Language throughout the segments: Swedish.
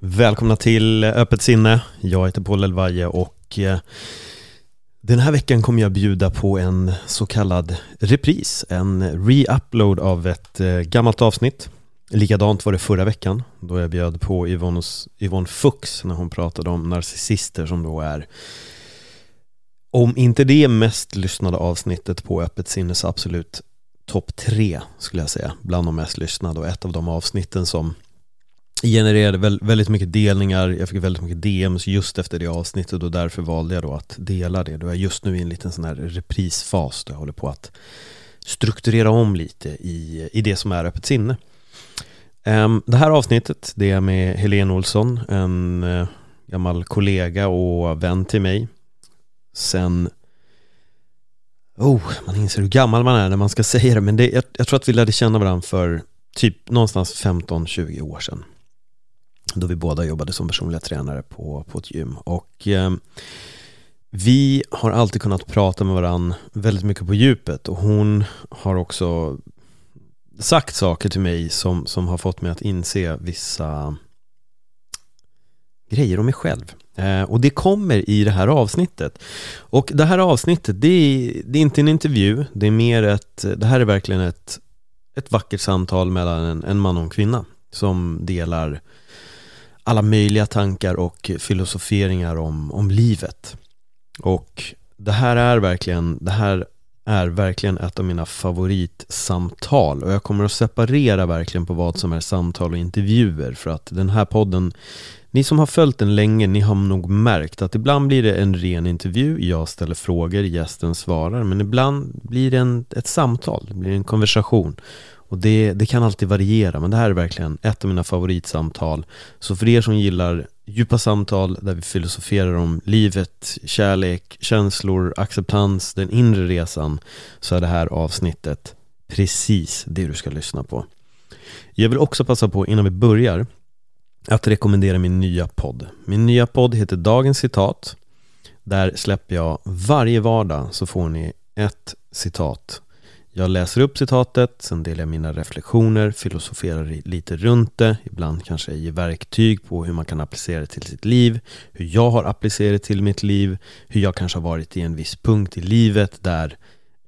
Välkomna till Öppet sinne. Jag heter Paul Elvaje och eh, den här veckan kommer jag bjuda på en så kallad repris, en re-upload av ett eh, gammalt avsnitt. Likadant var det förra veckan då jag bjöd på Yvonne, Yvonne Fuchs när hon pratade om narcissister som då är om inte det mest lyssnade avsnittet på Öppet sinne så absolut topp tre skulle jag säga bland de mest lyssnade och ett av de avsnitten som genererade väldigt mycket delningar, jag fick väldigt mycket DMs just efter det avsnittet och därför valde jag då att dela det. Då är jag just nu i en liten sån här reprisfas där jag håller på att strukturera om lite i, i det som är öppet sinne. Ehm, det här avsnittet, det är med Helene Olsson, en eh, gammal kollega och vän till mig. Sen, oh, man inser hur gammal man är när man ska säga det, men det, jag, jag tror att vi lärde känna varandra för typ någonstans 15-20 år sedan då vi båda jobbade som personliga tränare på, på ett gym. Och eh, vi har alltid kunnat prata med varandra väldigt mycket på djupet och hon har också sagt saker till mig som, som har fått mig att inse vissa grejer om mig själv. Eh, och det kommer i det här avsnittet. Och det här avsnittet, det är, det är inte en intervju, det är mer ett, det här är verkligen ett, ett vackert samtal mellan en, en man och en kvinna som delar alla möjliga tankar och filosoferingar om, om livet. Och det här är verkligen, det här är verkligen ett av mina favoritsamtal och jag kommer att separera verkligen på vad som är samtal och intervjuer för att den här podden ni som har följt den länge, ni har nog märkt att ibland blir det en ren intervju, jag ställer frågor, gästen svarar, men ibland blir det en, ett samtal, det blir en konversation. Och det, det kan alltid variera, men det här är verkligen ett av mina favoritsamtal. Så för er som gillar djupa samtal där vi filosoferar om livet, kärlek, känslor, acceptans, den inre resan, så är det här avsnittet precis det du ska lyssna på. Jag vill också passa på innan vi börjar att rekommendera min nya podd. Min nya podd heter Dagens citat. Där släpper jag varje vardag så får ni ett citat jag läser upp citatet, sen delar jag mina reflektioner, filosoferar lite runt det, ibland kanske ger verktyg på hur man kan applicera det till sitt liv, hur jag har applicerat det till mitt liv, hur jag kanske har varit i en viss punkt i livet där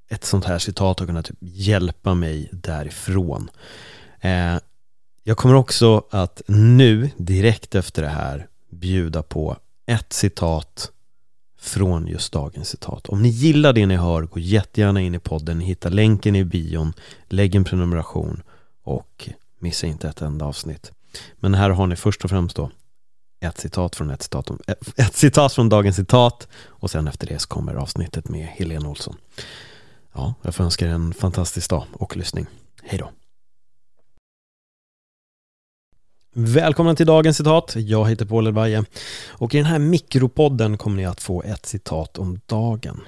ett sånt här citat har kunnat typ hjälpa mig därifrån. Eh, jag kommer också att nu, direkt efter det här, bjuda på ett citat från just dagens citat. Om ni gillar det ni hör, gå jättegärna in i podden, ni hittar länken i bion, lägg en prenumeration och missa inte ett enda avsnitt. Men här har ni först och främst då ett citat från ett citat, eh, ett citat från dagens citat och sen efter det så kommer avsnittet med Helene Olsson. Ja, jag får önska er en fantastisk dag och lyssning. Hej då! Välkomna till dagens citat. Jag heter Paul Elvaje och i den här mikropodden kommer ni att få ett citat om dagen.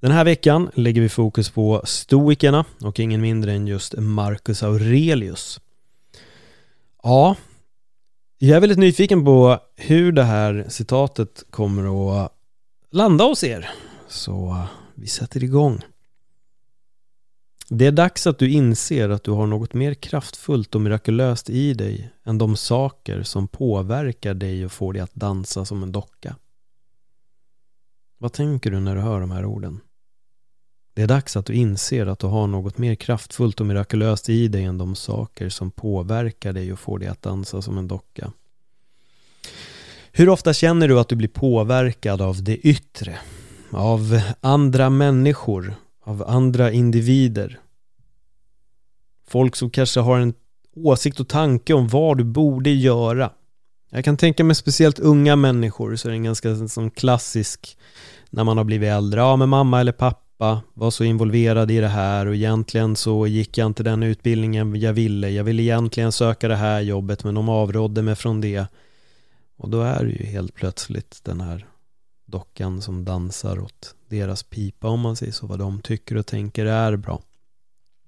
Den här veckan lägger vi fokus på stoikerna och ingen mindre än just Marcus Aurelius. Ja, jag är väldigt nyfiken på hur det här citatet kommer att landa hos er. Så eh, vi sätter igång. Det är dags att du inser att du har något mer kraftfullt och mirakulöst i dig än de saker som påverkar dig och får dig att dansa som en docka. Vad tänker du när du hör de här orden? Det är dags att du inser att du har något mer kraftfullt och mirakulöst i dig än de saker som påverkar dig och får dig att dansa som en docka. Hur ofta känner du att du blir påverkad av det yttre? Av andra människor av andra individer. Folk som kanske har en åsikt och tanke om vad du borde göra. Jag kan tänka mig speciellt unga människor så är det en ganska som klassisk när man har blivit äldre. Ja, men mamma eller pappa var så involverad i det här och egentligen så gick jag inte den utbildningen jag ville. Jag ville egentligen söka det här jobbet men de avrådde mig från det. Och då är det ju helt plötsligt den här dockan som dansar åt deras pipa om man säger så, vad de tycker och tänker är bra.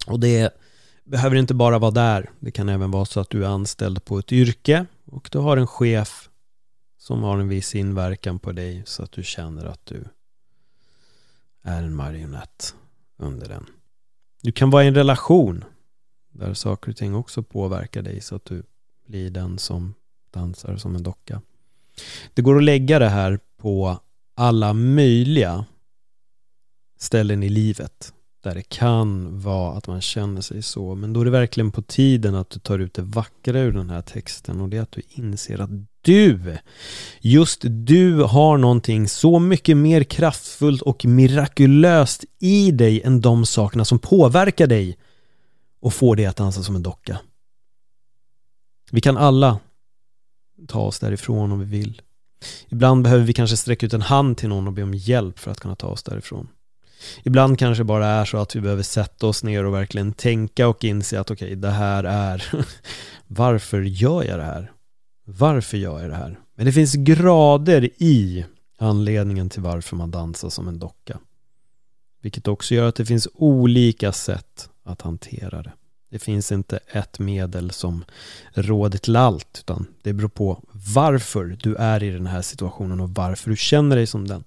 Och det behöver inte bara vara där. Det kan även vara så att du är anställd på ett yrke och du har en chef som har en viss inverkan på dig så att du känner att du är en marionett under den. Du kan vara i en relation där saker och ting också påverkar dig så att du blir den som dansar som en docka. Det går att lägga det här på alla möjliga ställen i livet där det kan vara att man känner sig så. Men då är det verkligen på tiden att du tar ut det vackra ur den här texten och det är att du inser att du, just du har någonting så mycket mer kraftfullt och mirakulöst i dig än de sakerna som påverkar dig och får dig att dansa som en docka. Vi kan alla ta oss därifrån om vi vill. Ibland behöver vi kanske sträcka ut en hand till någon och be om hjälp för att kunna ta oss därifrån. Ibland kanske det bara är så att vi behöver sätta oss ner och verkligen tänka och inse att okej, okay, det här är varför gör jag det här? Varför gör jag det här? Men det finns grader i anledningen till varför man dansar som en docka. Vilket också gör att det finns olika sätt att hantera det. Det finns inte ett medel som råder till allt, utan det beror på varför du är i den här situationen och varför du känner dig som den.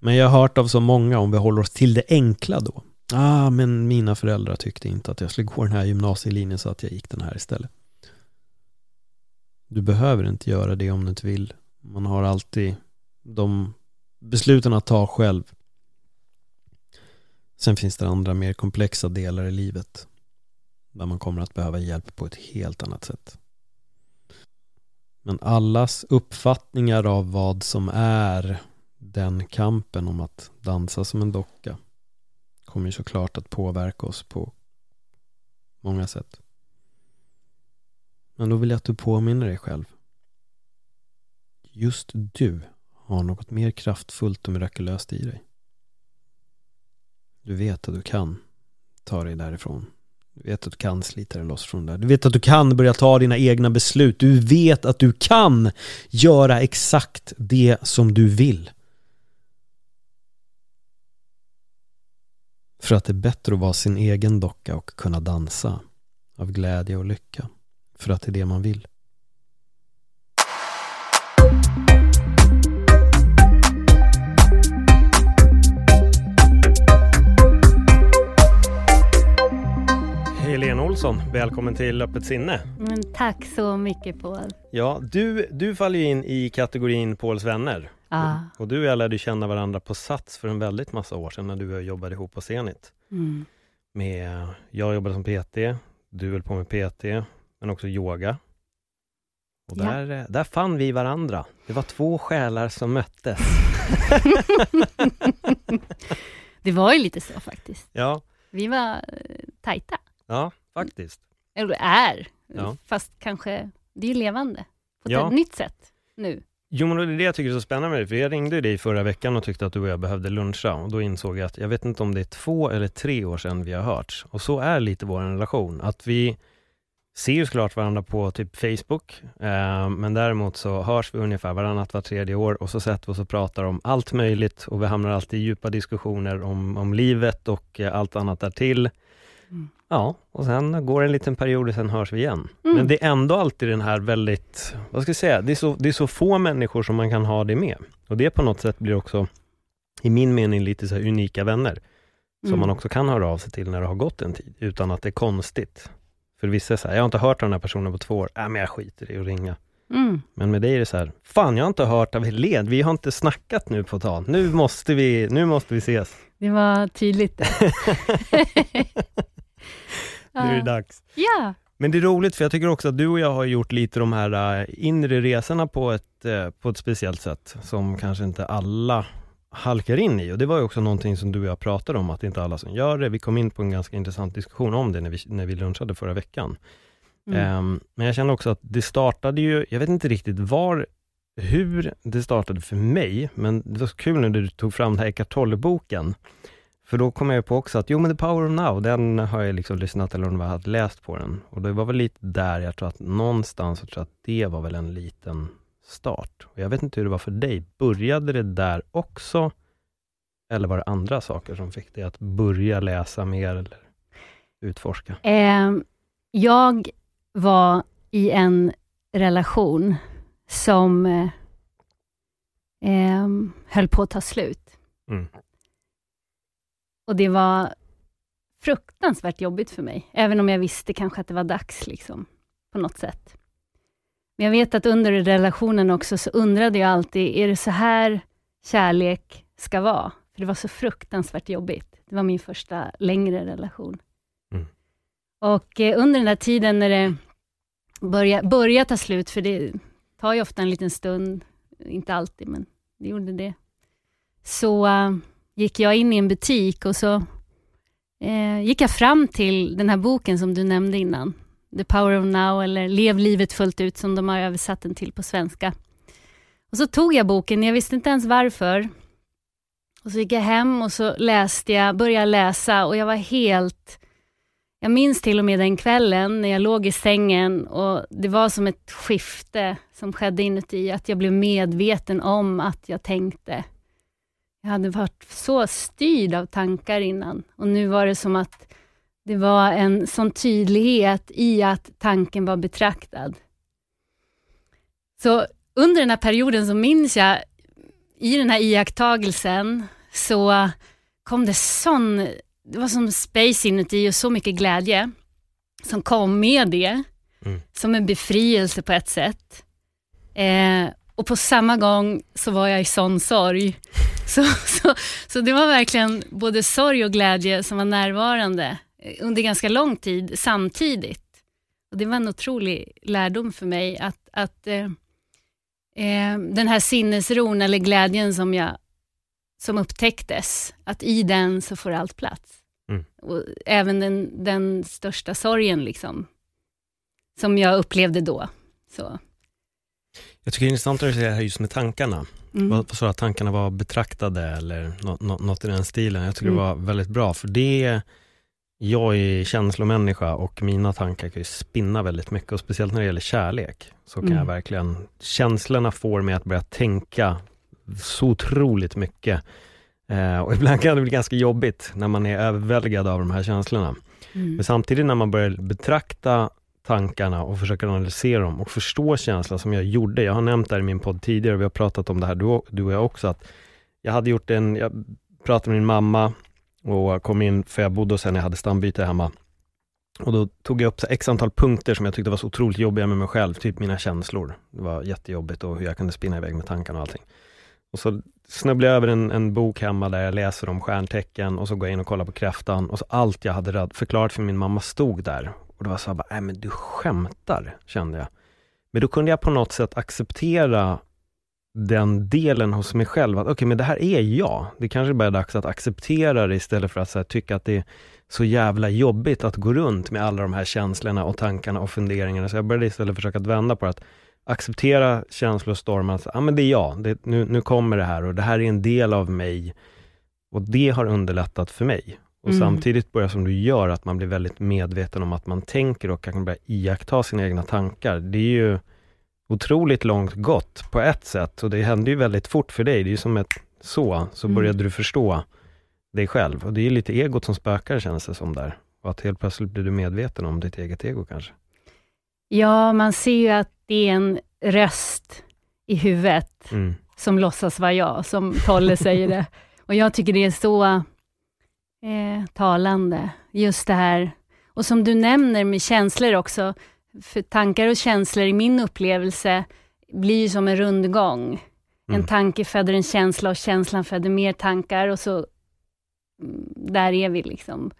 Men jag har hört av så många, om vi håller oss till det enkla då. Ah, men mina föräldrar tyckte inte att jag skulle gå den här gymnasielinjen så att jag gick den här istället. Du behöver inte göra det om du inte vill. Man har alltid de besluten att ta själv. Sen finns det andra mer komplexa delar i livet där man kommer att behöva hjälp på ett helt annat sätt. Men allas uppfattningar av vad som är den kampen om att dansa som en docka kommer ju såklart att påverka oss på många sätt. Men då vill jag att du påminner dig själv. Just du har något mer kraftfullt och mirakulöst i dig. Du vet att du kan ta dig därifrån. Du vet att du kan slita dig loss från det. Du vet att du kan börja ta dina egna beslut. Du vet att du kan göra exakt det som du vill. För att det är bättre att vara sin egen docka och kunna dansa av glädje och lycka. För att det är det man vill. Helene Olsson, välkommen till Öppet sinne. Men tack så mycket Paul. Ja, du, du faller ju in i kategorin Pauls vänner. Ja. Och du och jag lärde känna varandra på Sats för en väldigt massa år sedan när du och jag jobbade ihop på Zenit. Mm. Med, jag jobbade som PT, du höll på med PT, men också yoga. Och Ja. där, där fann vi varandra. Det var två själar som möttes. Det var ju lite så faktiskt. Ja, Vi var eh, tajta. Ja faktiskt. Eller är. Ja. Fast kanske, det är ju levande. På Ja. ett nytt sätt nu. Jo, men det är det jag tycker är så spännande med det, för jag ringde dig förra veckan och tyckte att du och jag behövde luncha och då insåg jag att jag vet inte om det är två eller tre år sedan vi har hörts. Och så är lite vår relation, att vi ser ju såklart varandra på typ Facebook, eh, men däremot så hörs vi ungefär varannat, var tredje år och så sätter vi oss och pratar om allt möjligt och vi hamnar alltid i djupa diskussioner om, om livet och allt annat därtill. Mm. Ja, och sen går en liten period och sen hörs vi igen. Mm. Men det är ändå alltid den här väldigt, vad ska jag säga, det är, så, det är så få människor som man kan ha det med. Och det på något sätt blir också, i min mening, lite så här unika vänner. Som Mm. man också kan höra av sig till när det har gått en tid, utan att det är konstigt. För vissa är så här, jag har inte hört av den här personen på två år, äh, men jag skiter i att ringa. Mm. Men med dig är det så här, fan jag har inte hört av Helene, vi har inte snackat nu på ett tag. Nu måste vi, nu måste vi ses. Det var tydligt. Nu är det dags. Ja. Men det är roligt för jag tycker också att du och jag har gjort lite de här äh, inre resorna på ett, äh, på ett speciellt sätt som kanske inte alla halkar in i och det var ju också någonting som du och jag pratade om att det inte alla som gör det. Vi kom in på en ganska intressant diskussion om det när vi, när vi lunchade förra veckan. Mm. Ehm, men jag känner också att det startade ju, jag vet inte riktigt var, hur det startade för mig, men det var så kul när du tog fram den här Eckart Tolle-boken. För då kom jag på också att, jo men The Power of Now, den har jag liksom lyssnat eller om jag hade läst på den. Och det var väl lite där, jag tror att någonstans, jag tror att det var väl en liten start. Och jag vet inte hur det var för dig, började det där också? Eller var det andra saker som fick dig att börja läsa mer eller utforska? Eh, jag var i en relation som eh, eh, höll på att ta slut. Mm. Och det var fruktansvärt jobbigt för mig, även om jag visste kanske att det var dags, liksom, på något sätt. Men jag vet att under relationen också, så undrade jag alltid, är det så här kärlek ska vara? För det var så fruktansvärt jobbigt. Det var min första längre relation. Mm. Och eh, under den där tiden när det började, började ta slut, för det tar ju ofta en liten stund, inte alltid, men det gjorde det. Så uh, gick jag in i en butik och så eh, gick jag fram till den här boken som du nämnde innan. The Power of Now, eller Lev livet fullt ut, som de har översatt den till på svenska. Och så tog jag boken, jag visste inte ens varför. Och så gick jag hem och så läste jag, började läsa och jag var helt... Jag minns till och med den kvällen när jag låg i sängen och det var som ett skifte som skedde inuti, att jag blev medveten om att jag tänkte. Jag hade varit så styrd av tankar innan och nu var det som att det var en sån tydlighet i att tanken var betraktad. Så under den här perioden så minns jag, i den här iakttagelsen, så kom det sån, det var som space inuti och så mycket glädje som kom med det, Mm. som en befrielse på ett sätt. Eh, och på samma gång så var jag i sån sorg. Så, så, så det var verkligen både sorg och glädje som var närvarande eh, under ganska lång tid samtidigt. Och Det var en otrolig lärdom för mig att, att eh, eh, den här sinnesron eller glädjen som, jag, som upptäcktes, att i den så får allt plats. Mm. Och även den, den största sorgen liksom, som jag upplevde då. Så. Jag tycker det är intressant att du säger det här just med tankarna. Mm. Vad sa att tankarna var betraktade eller nå- nå- något i den stilen? Jag tycker Mm. det var väldigt bra, för det jag är känslomänniska och mina tankar kan ju spinna väldigt mycket och speciellt när det gäller kärlek så kan Mm. jag verkligen, känslorna får mig att börja tänka så otroligt mycket. Eh, och ibland kan det bli ganska jobbigt när man är överväldigad av de här känslorna. Mm. Men samtidigt när man börjar betrakta tankarna och försöker analysera dem och förstå känslan som jag gjorde. Jag har nämnt det här i min podd tidigare, vi har pratat om det här du, du och jag också, att jag hade gjort en, jag pratade med min mamma och kom in, för jag bodde hos henne, jag hade stambyte hemma. Och då tog jag upp så x antal punkter som jag tyckte var så otroligt jobbiga med mig själv, typ mina känslor. Det var jättejobbigt och hur jag kunde spinna iväg med tankarna och allting. Och så snubblade jag över en, en bok hemma där jag läser om stjärntecken och så går jag in och kollar på kräftan och så allt jag hade förklarat för min mamma stod där. Och det var så här, bara, nej men du skämtar, kände jag. Men då kunde jag på något sätt acceptera den delen hos mig själv, att okej men det här är jag. Det kanske bara är dags att acceptera det istället för att så här, tycka att det är så jävla jobbigt att gå runt med alla de här känslorna och tankarna och funderingarna. Så jag började istället försöka att vända på det, att acceptera känslostormar, att ja ah, men det är jag, det, nu, nu kommer det här och det här är en del av mig. Och det har underlättat för mig. Och Mm. samtidigt börjar som du gör, att man blir väldigt medveten om att man tänker och kan börja iaktta sina egna tankar. Det är ju otroligt långt gått på ett sätt och det hände ju väldigt fort för dig. Det är ju som ett så, så Mm. började du förstå dig själv. Och det är ju lite egot som spökar känns det som där. Och att helt plötsligt blir du medveten om ditt eget ego kanske. Ja, man ser ju att det är en röst i huvudet Mm. som låtsas vara jag, som Tolle säger det. Och jag tycker det är så eh, talande, just det här. Och som du nämner med känslor också, för tankar och känslor i min upplevelse blir som en rundgång. Mm. En tanke föder en känsla och känslan föder mer tankar och så mm, där är vi liksom.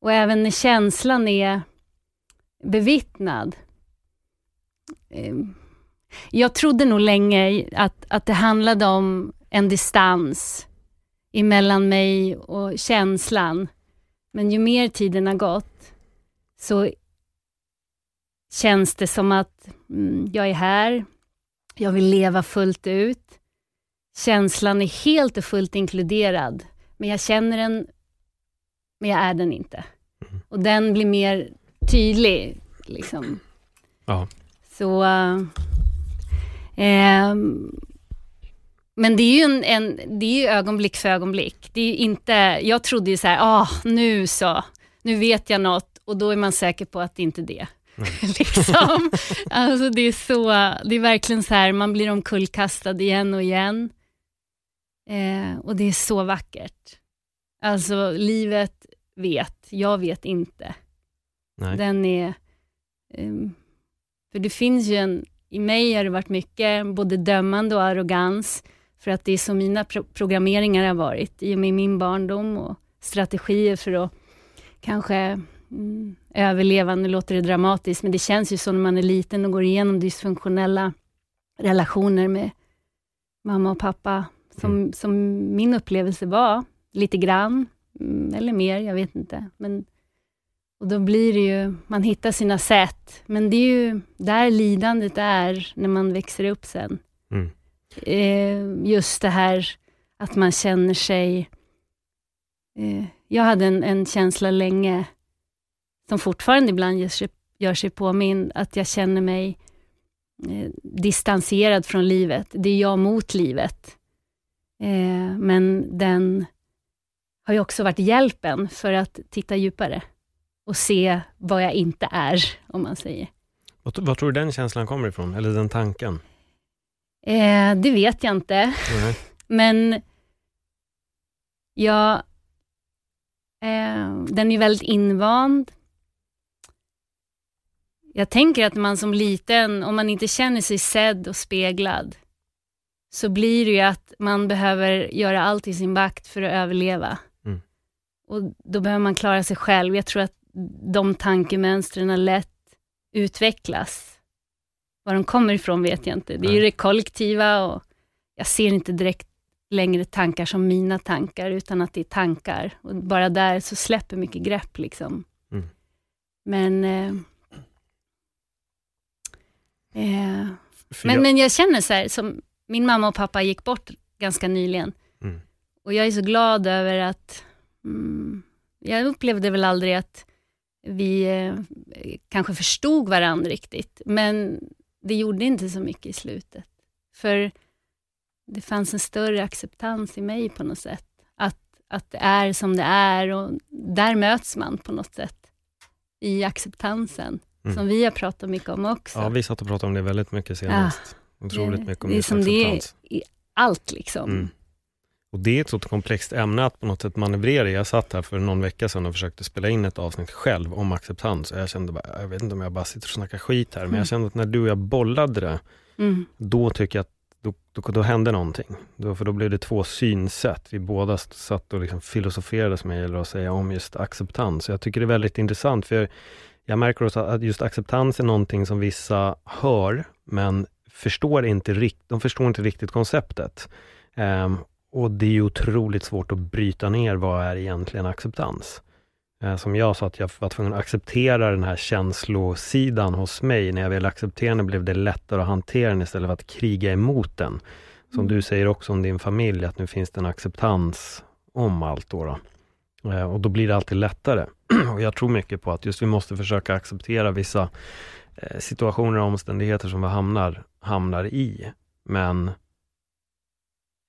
Och även när känslan är bevittnad. Eh, Jag trodde nog länge att, att det handlade om en distans emellan mig och känslan. Men ju mer tiden har gått så känns det som att mm, jag är här, jag vill leva fullt ut. Känslan är helt och fullt inkluderad, men jag känner en men jag är den inte. Mm. Och den blir mer tydlig. Liksom. Ja. Så... Uh, ehm, men det är ju en, en, det är ögonblick för ögonblick. Det är inte, jag trodde ju så här, ah, nu så, nu vet jag något och då är man säker på att det inte är det. liksom. alltså det är så, det är verkligen så här, man blir omkullkastad igen och igen. Eh, och det är så vackert. Alltså livet vet, jag vet inte. Nej. Den är... Um, för det finns ju en... I mig har det varit mycket både dömande och arrogans, för att det är så mina pro programmeringar har varit, i och med min barndom och strategier för att kanske mm, överleva. Nu låter det dramatiskt, men det känns ju så när man är liten och går igenom dysfunktionella relationer med mamma och pappa, som, Mm. som min upplevelse var, lite grann, mm, eller mer, jag vet inte. Men, och då blir det ju, man hittar sina sätt, men det är ju där lidandet är när man växer upp sen. Mm. Eh, just det här att man känner sig... Eh, jag hade en, en känsla länge, som fortfarande ibland gör sig, gör sig påminn, att jag känner mig eh, distanserad från livet. Det är jag mot livet. Eh, men den har ju också varit hjälpen för att titta djupare och se vad jag inte är, om man säger. Var vad tror du den känslan kommer ifrån? Eller den tanken? Eh, det vet jag inte, Nej. men jag... Eh, den är väldigt invand. Jag tänker att man som liten, om man inte känner sig sedd och speglad, så blir det ju att man behöver göra allt i sin makt för att överleva. Mm. Och då behöver man klara sig själv. Jag tror att de tankemönstren lätt utvecklas. Var de kommer ifrån vet jag inte. Det är ju det kollektiva och jag ser inte direkt längre tankar som mina tankar, utan att det är tankar. Och bara där så släpper mycket grepp. liksom. Mm. Men, eh, eh, men, jag- men jag känner så här, som min mamma och pappa gick bort ganska nyligen. Mm. Och jag är så glad över att, mm, jag upplevde väl aldrig att vi eh, kanske förstod varandra riktigt, men det gjorde inte så mycket i slutet. För det fanns en större acceptans i mig på något sätt. Att, att det är som det är och där möts man på något sätt i acceptansen, Mm. som vi har pratat mycket om också. Ja, vi satt och pratade om det väldigt mycket senast. Otroligt Det- mycket om det just som det är acceptans. i allt liksom. Mm. Och det är ett så komplext ämne att på något sätt manövrera. Jag satt här för någon vecka sedan och försökte spela in ett avsnitt själv om acceptans. Och jag kände bara, jag vet inte om jag bara sitter och snackar skit här, men Mm. jag kände att när du och jag bollade det, Mm. då tycker jag att då, då, då hände någonting. Då, för då blev det två synsätt. Vi båda satt och liksom filosoferade som jag gillar att säga om just acceptans. Jag tycker det är väldigt intressant, för jag märker också att just acceptans är någonting som vissa hör, men förstår inte rikt, de förstår inte riktigt konceptet. Ehm, och det är ju otroligt svårt att bryta ner vad är egentligen acceptans. Eh, som jag sa, att jag var tvungen att acceptera den här känslosidan hos mig. När jag väl accepterade den blev det lättare att hantera den istället för att kriga emot den. Som Mm. du säger också om din familj, att nu finns det en acceptans om allt. Då, då. Eh, och då blir det alltid lättare. och jag tror mycket på att just vi måste försöka acceptera vissa eh, situationer och omständigheter som vi hamnar, hamnar i. Men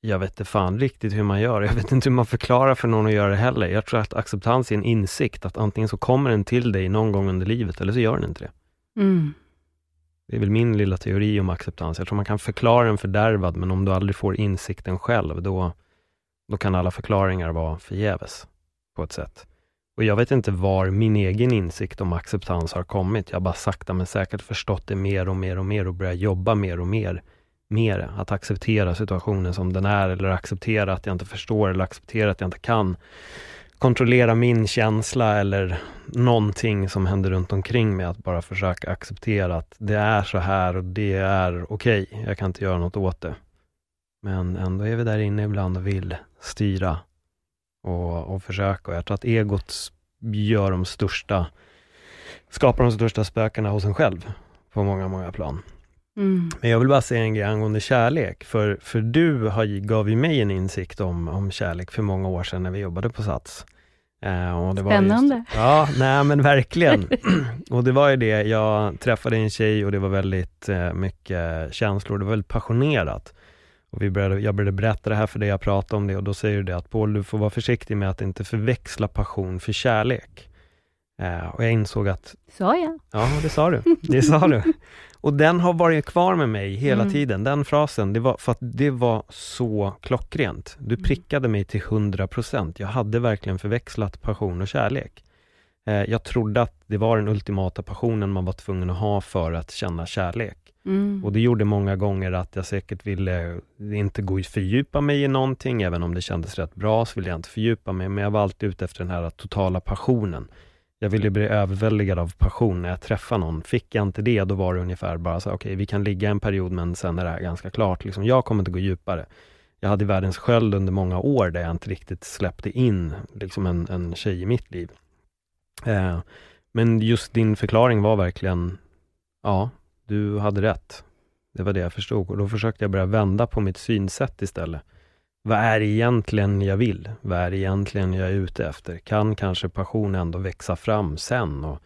jag vet inte fan riktigt hur man gör. Jag vet inte hur man förklarar för någon att göra det heller. Jag tror att acceptans är en insikt, att antingen så kommer den till dig någon gång under livet, eller så gör den inte det. Mm. Det är väl min lilla teori om acceptans. Jag tror man kan förklara den fördärvad, men om du aldrig får insikten själv, då, då kan alla förklaringar vara förgäves på ett sätt. Och jag vet inte var min egen insikt om acceptans har kommit. Jag har bara sakta men säkert förstått det mer och mer och mer och börjat jobba mer och mer med det. Att acceptera situationen som den är, eller acceptera att jag inte förstår, eller acceptera att jag inte kan kontrollera min känsla eller någonting som händer runt omkring mig. Att bara försöka acceptera att det är så här och det är okej. Jag kan inte göra något åt det. Men ändå är vi där inne ibland och vill styra och, och försöka. Och jag tror att egot gör de största, skapar de största spökena hos en själv på många, många plan. Mm. Men jag vill bara säga en grej angående kärlek, för, för du har, gav ju mig en insikt om, om kärlek för många år sedan när vi jobbade på Sats. Eh, och det Spännande. Var just, ja, nej men verkligen. och det var ju det, jag träffade en tjej och det var väldigt eh, mycket känslor, det var väldigt passionerat. Och vi började, jag började berätta det här för dig, jag pratade om det och då säger du det att Paul, du får vara försiktig med att inte förväxla passion för kärlek. Eh, och jag insåg att... Sa jag? Ja, det sa du. Det sa du. Och den har varit kvar med mig hela Mm. tiden, den frasen. Det var för att det var så klockrent. Du Mm. prickade mig till 100%. Jag hade verkligen förväxlat passion och kärlek. Eh, jag trodde att det var den ultimata passionen man var tvungen att ha för att känna kärlek. Mm. Och det gjorde många gånger att jag säkert ville inte gå och fördjupa mig i någonting, även om det kändes rätt bra så ville jag inte fördjupa mig, men jag var alltid ute efter den här totala passionen. Jag ville bli överväldigad av passion när jag träffade någon. Fick jag inte det, då var det ungefär bara så, okej, vi kan ligga en period, men sen är det här ganska klart. Liksom, jag kommer inte gå djupare. Jag hade världens sköld under många år, där jag inte riktigt släppte in liksom en, en tjej i mitt liv. Eh, men just din förklaring var verkligen, ja, du hade rätt. Det var det jag förstod och då försökte jag börja vända på mitt synsätt istället. Vad är det egentligen jag vill? Vad är det egentligen jag är ute efter? Kan kanske passion ändå växa fram sen? Och,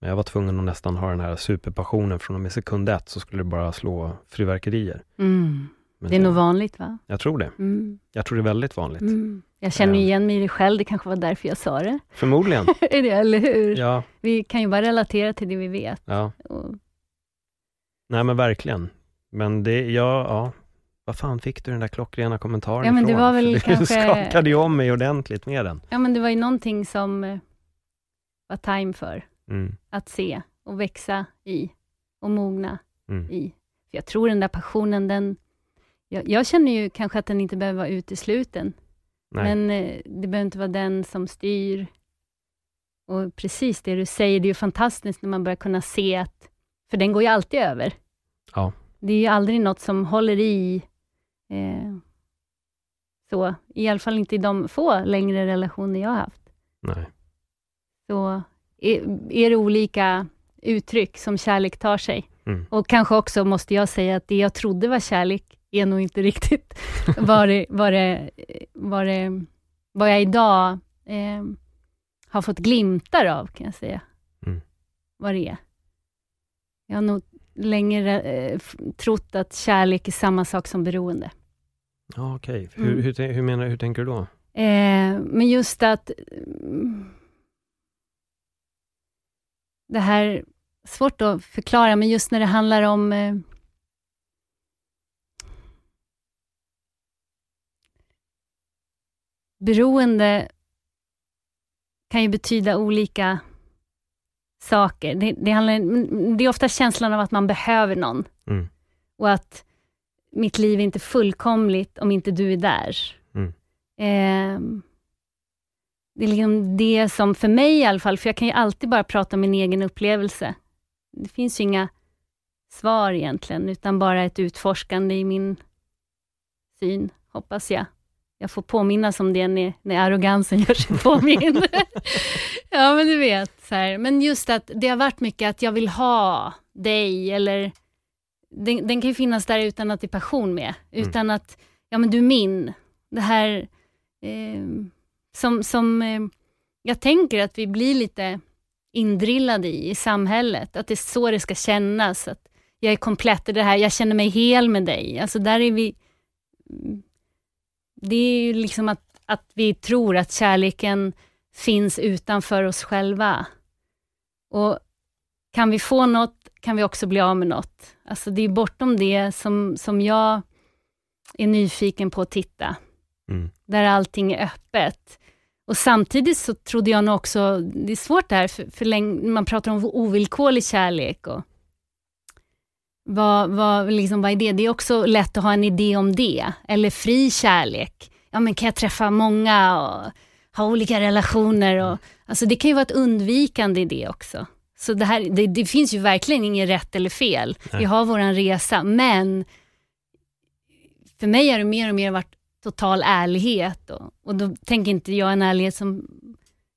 men jag var tvungen att nästan ha den här superpassionen från och med sekund ett, så skulle det bara slå fyrverkerier. Mm. Det är nog jag, vanligt va? jag tror det. Mm. Jag tror det är väldigt vanligt. Mm. Jag känner Ja. igen mig i det själv, det kanske var därför jag sa det. Förmodligen. är det, eller hur? Ja, Vi kan ju bara relatera till det vi vet. ja. Och, Nej men verkligen. Men det, ja, ja. Vad fan fick du den där klockrena kommentaren Ja, men det ifrån? var väl Du kanske- skakade ju om mig ordentligt med den. ja, men det var ju någonting som eh, var time för Mm. att se och växa i och mogna Mm. i. För jag tror den där passionen, den... Jag, jag känner ju kanske att den inte behöver vara utesluten, Nej. men eh, det behöver inte vara den som styr. Och precis det du säger, det är ju fantastiskt när man börjar kunna se att, för den går ju alltid över. Ja. Det är ju aldrig något som håller i, eh, så, i alla fall inte i de få längre relationer jag har haft. Nej. Så är, är det olika uttryck som kärlek tar sig. Mm. Och kanske också måste jag säga att det jag trodde var kärlek är nog inte riktigt vad det, vad det, vad det, vad jag idag eh, har fått glimtar av, kan jag säga. Mm. Vad det är. Jag har nog länge eh, trott att kärlek är samma sak som beroende. Ja, okej. Mm. Hur, hur, tän- hur, menar, hur tänker du då? Eh, men just att mm, det här, svårt att förklara, men just när det handlar om eh, beroende kan ju betyda olika saker. Det, det, handlar, det är ofta känslan av att man behöver någon Mm. och att mitt liv är inte fullkomligt om inte du är där. Mm. Ehm, det är liksom det som, för mig i alla fall, för jag kan ju alltid bara prata om min egen upplevelse. Det finns ju inga svar egentligen, utan bara ett utforskande i min syn, hoppas jag. Jag får påminnas om det när, när arrogansen gör sig påmind. ja, men du vet. Så här. Men just att det har varit mycket att jag vill ha dig, eller den, den kan ju finnas där utan att det är passion med. Utan att, ja men du är min. Det här eh, som, som eh, jag tänker att vi blir lite indrillade i, i samhället. Att det är så det ska kännas. Att jag är komplett i det här, jag känner mig hel med dig. Alltså där är vi... Det är ju liksom att, att vi tror att kärleken finns utanför oss själva. Och kan vi få något kan vi också bli av med något. Alltså det är bortom det som, som jag är nyfiken på att titta. Mm. Där allting är öppet. Och samtidigt så trodde jag nog också, det är svårt det här, för, för länge, man pratar om ovillkorlig kärlek och vad, vad, liksom, vad är det? Det är också lätt att ha en idé om det. Eller fri kärlek. Ja, men kan jag träffa många och ha olika relationer? Och, alltså det kan ju vara ett undvikande i det också. Så det, här, det, det finns ju verkligen inget rätt eller fel. Nej. Vi har vår resa, men för mig har det mer och mer varit total ärlighet. Och, och då tänker inte jag en ärlighet som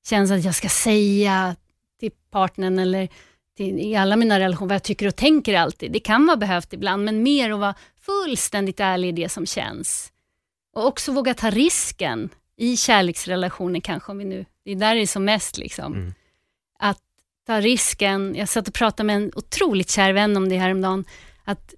känns att jag ska säga till partnern eller till, i alla mina relationer vad jag tycker och tänker alltid. Det kan vara behövt ibland, men mer att vara fullständigt ärlig i det som känns. Och också våga ta risken i kärleksrelationer kanske, om vi nu Det är där det är som mest. Liksom. Mm. Att ta risken. Jag satt och pratade med en otroligt kär vän om det häromdagen. Att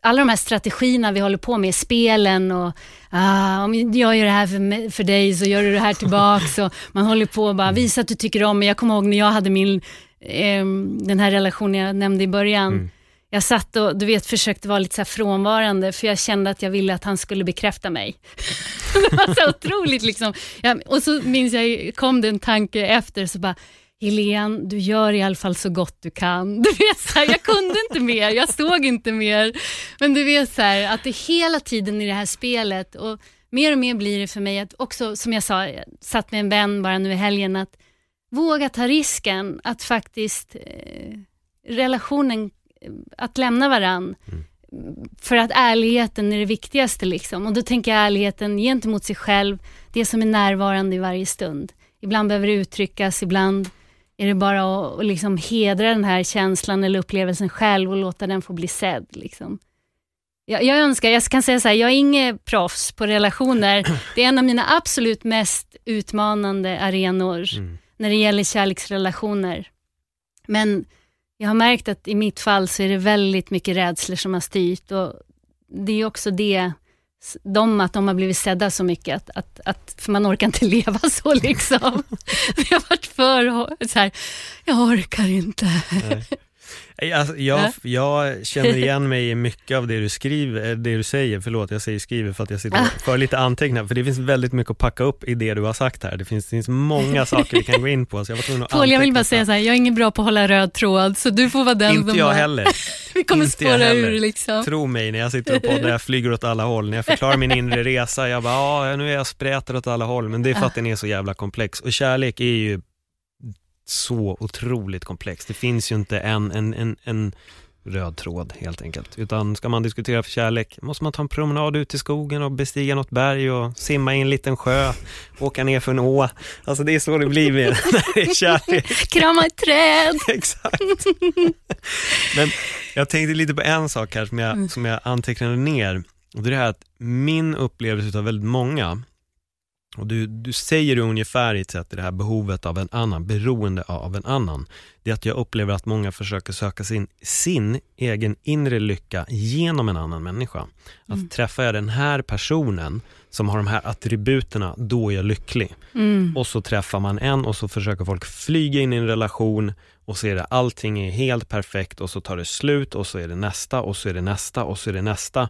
alla de här strategierna vi håller på med, spelen och ah, om jag gör det här för, mig, för dig så gör du det här tillbaks. och man håller på och bara visa att du tycker om mig. Jag kommer ihåg när jag hade min, eh, den här relationen jag nämnde i början. Mm. Jag satt och du vet, försökte vara lite så här frånvarande för jag kände att jag ville att han skulle bekräfta mig. det var så otroligt liksom. Ja, och så minns jag, kom det en tanke efter, så bara, Helene, du gör i alla fall så gott du kan. Du vet, så här, jag kunde inte mer, jag såg inte mer. Men du vet så här, att det hela tiden i det här spelet och mer och mer blir det för mig att också, som jag sa, jag satt med en vän bara nu i helgen, att våga ta risken att faktiskt eh, relationen, att lämna varann. För att ärligheten är det viktigaste. Liksom. Och då tänker jag ärligheten gentemot sig själv, det som är närvarande i varje stund. Ibland behöver det uttryckas, ibland är det bara att, att liksom hedra den här känslan eller upplevelsen själv och låta den få bli sedd. Liksom. Jag, jag önskar, jag kan säga så här, jag är inget proffs på relationer. Det är en av mina absolut mest utmanande arenor Mm. när det gäller kärleksrelationer. Men jag har märkt att i mitt fall så är det väldigt mycket rädslor som har styrt och det är också det, de, att de har blivit sedda så mycket, att, att, att, för man orkar inte leva så liksom. Vi har varit för så här, jag orkar inte. Nej, Alltså, jag, Ja. jag känner igen mig i mycket av det du skriver, eh, det du säger, förlåt jag säger skriver för att jag sitter Ah. för lite anteckningar, för det finns väldigt mycket att packa upp i det du har sagt här. Det finns, det finns många saker vi kan gå in på, så jag var Paul, jag vill bara säga så här, jag är ingen bra på att hålla röd tråd, så du får vara den Inte som jag bara, heller. vi kommer Inte jag spåra ur liksom. Tro mig när jag sitter och poddar, jag flyger åt alla håll. När jag förklarar min inre resa, jag bara, ja nu är jag sprätad åt alla håll, men det är för Ah. att den är så jävla komplex. Och kärlek är ju så otroligt komplex. Det finns ju inte en, en, en, en röd tråd helt enkelt. Utan ska man diskutera för kärlek måste man ta en promenad ut i skogen och bestiga något berg och simma i en liten sjö, åka ner för en å. Alltså det är så det blir med- när det är kärlek. Krama ett träd. Exakt. Men jag tänkte lite på en sak här som jag, som jag antecknade ner. Och det är det här att min upplevelse av väldigt många, och du, du säger ungefär i ett sätt det här behovet av en annan, beroende av en annan. Det är att jag upplever att många försöker söka sin, sin egen inre lycka genom en annan människa. Att träffar jag den här personen som har de här attributerna, då är jag lycklig. Mm. Och så träffar man en och så försöker folk flyga in i en relation och så är det allting är helt perfekt och så tar det slut och så är det nästa och så är det nästa och så är det nästa.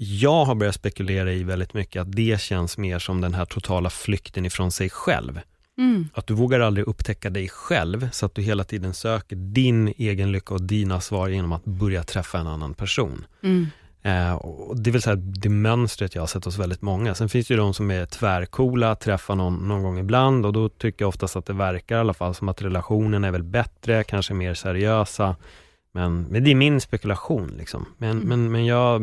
Jag har börjat spekulera i väldigt mycket att det känns mer som den här totala flykten ifrån sig själv. Mm. Att du vågar aldrig upptäcka dig själv så att du hela tiden söker din egen lycka och dina svar genom att börja träffa en annan person. Mm. Eh, och det vill säga det mönstret jag har sett hos väldigt många. Sen finns det ju de som är tvärcoola, träffar någon, någon gång ibland och då tycker jag oftast att det verkar i alla fall som att relationen är väl bättre, kanske mer seriösa. Men, men det är min spekulation liksom. Men, Mm. men, men jag,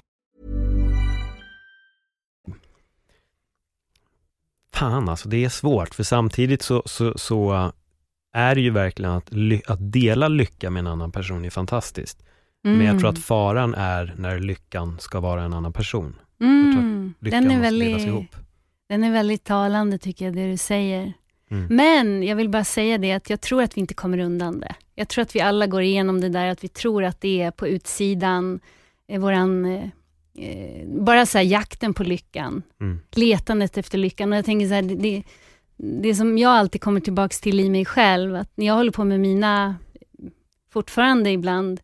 Fan alltså det är svårt för samtidigt så, så, så är det ju verkligen att, att dela lycka med en annan person är fantastiskt. Men jag tror att faran är när lyckan ska vara en annan person. Mm. Den är, väldigt, ihop. den är väldigt talande tycker jag, det du säger. Mm. Men jag vill bara säga det att jag tror att vi inte kommer undan det. Jag tror att vi alla går igenom det där att vi tror att det är på utsidan, eh, våran, eh, eh, bara så här jakten på lyckan, Mm. letandet efter lyckan. Och jag tänker så här, det, det, som jag alltid kommer tillbaks till i mig själv, att när jag håller på med mina, fortfarande ibland,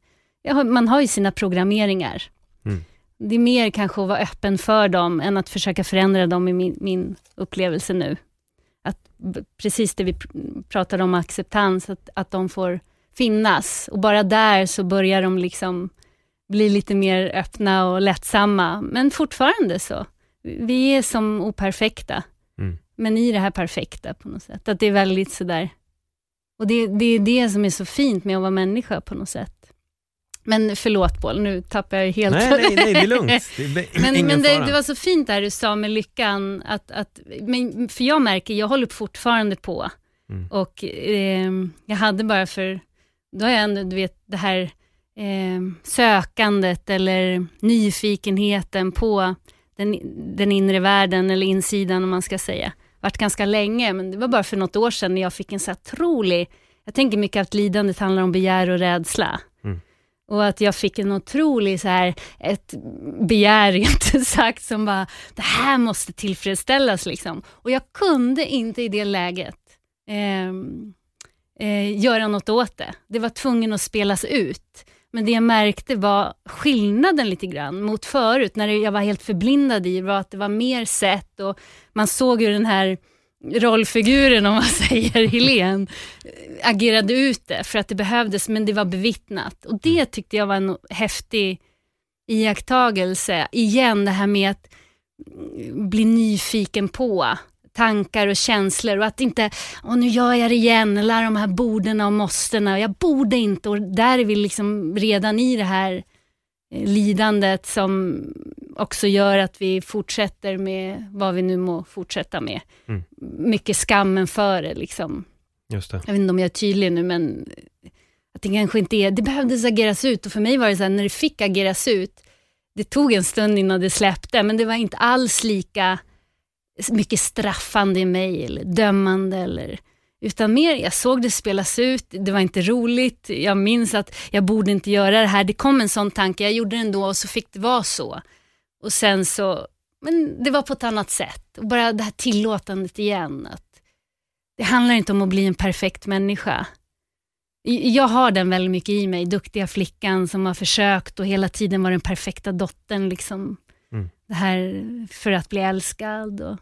har, man har ju sina programmeringar. Mm. Det är mer kanske att vara öppen för dem, än att försöka förändra dem i min, min upplevelse nu. Att precis det vi pr- pratade om, acceptans, att, att de får finnas. Och bara där så börjar de liksom bli lite mer öppna och lättsamma. Men fortfarande så. Vi är som operfekta. Mm. Men i det här perfekta på något sätt. Att det är väldigt sådär. Och det, det är det som är så fint med att vara människa på något sätt. Men förlåt Paul, nu tappar jag helt. Nej, nej, nej, det är lugnt. Det är Men, ingen men det, det var så fint där du sa med lyckan, att, att, men, för jag märker, jag håller fortfarande på. Mm. Och eh, jag hade bara för, då har jag ändå, du vet, det här eh, sökandet eller nyfikenheten på den, den inre världen eller insidan om man ska säga. Vart ganska länge, men det var bara för något år sedan när jag fick en så otrolig, jag tänker mycket att lidandet handlar om begär och rädsla. Mm. Och att jag fick en otrolig så här, ett begär inte sagt som bara, det här måste tillfredsställas liksom. Och jag kunde inte i det läget ehm, eh, göra något åt det. Det var tvungen att spelas ut. Men det jag märkte var skillnaden lite grann mot förut, när jag var helt förblindad i, var att det var mer sett och man såg hur den här rollfiguren, om man säger, Helen agerade ut det för att det behövdes, men det var bevittnat. Och det tyckte jag var en häftig iakttagelse. Igen, det här med att mm, bli nyfiken på tankar och känslor och att inte, åh nu gör jag det igen, eller de här bordena och måstena, jag borde inte och där är vi liksom redan i det här eh, lidandet som också gör att vi fortsätter med vad vi nu må fortsätta med. Mm. Mycket skammen för det liksom. Just det. Jag vet inte om jag är tydlig nu, men att det kanske inte är, det behövdes ageras ut och för mig var det så här, när det fick ageras ut, det tog en stund innan det släppte, men det var inte alls lika mycket straffande eller dömande eller utan mer, jag såg det spelas ut, det var inte roligt, jag minns att jag borde inte göra det här, det kom en sån tanke, jag gjorde det ändå och så fick det vara så. Och sen så, men det var på ett annat sätt. Och bara det här tillåtandet igen, att det handlar inte om att bli en perfekt människa. Jag har den väldigt mycket i mig, duktiga flickan som har försökt och hela tiden var den perfekta dottern. Liksom. Mm. Det här för att bli älskad. Och,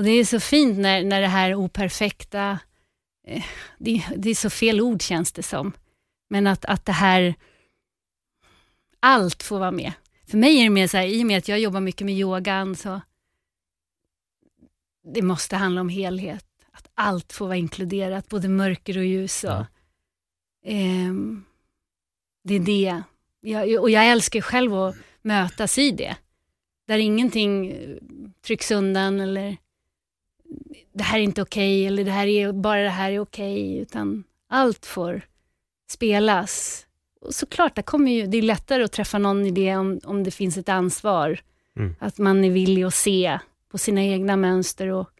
och det är så fint när, när det här operfekta, eh, det, det är så fel ord känns det som, men att, att det här, allt får vara med. För mig är det mer så här, i och med att jag jobbar mycket med yogan, så det måste handla om helhet. Att allt får vara inkluderat, både mörker och ljus. Och, Ja. ehm, det är det. Jag, och jag älskar själv att mötas i det. Där ingenting eh, trycks undan eller det här är inte okej eller det här är, bara det här är okej, utan allt får spelas. Och såklart, det, kommer ju, det är lättare att träffa någon i det om, om det finns ett ansvar. Mm. Att man är villig att se på sina egna mönster och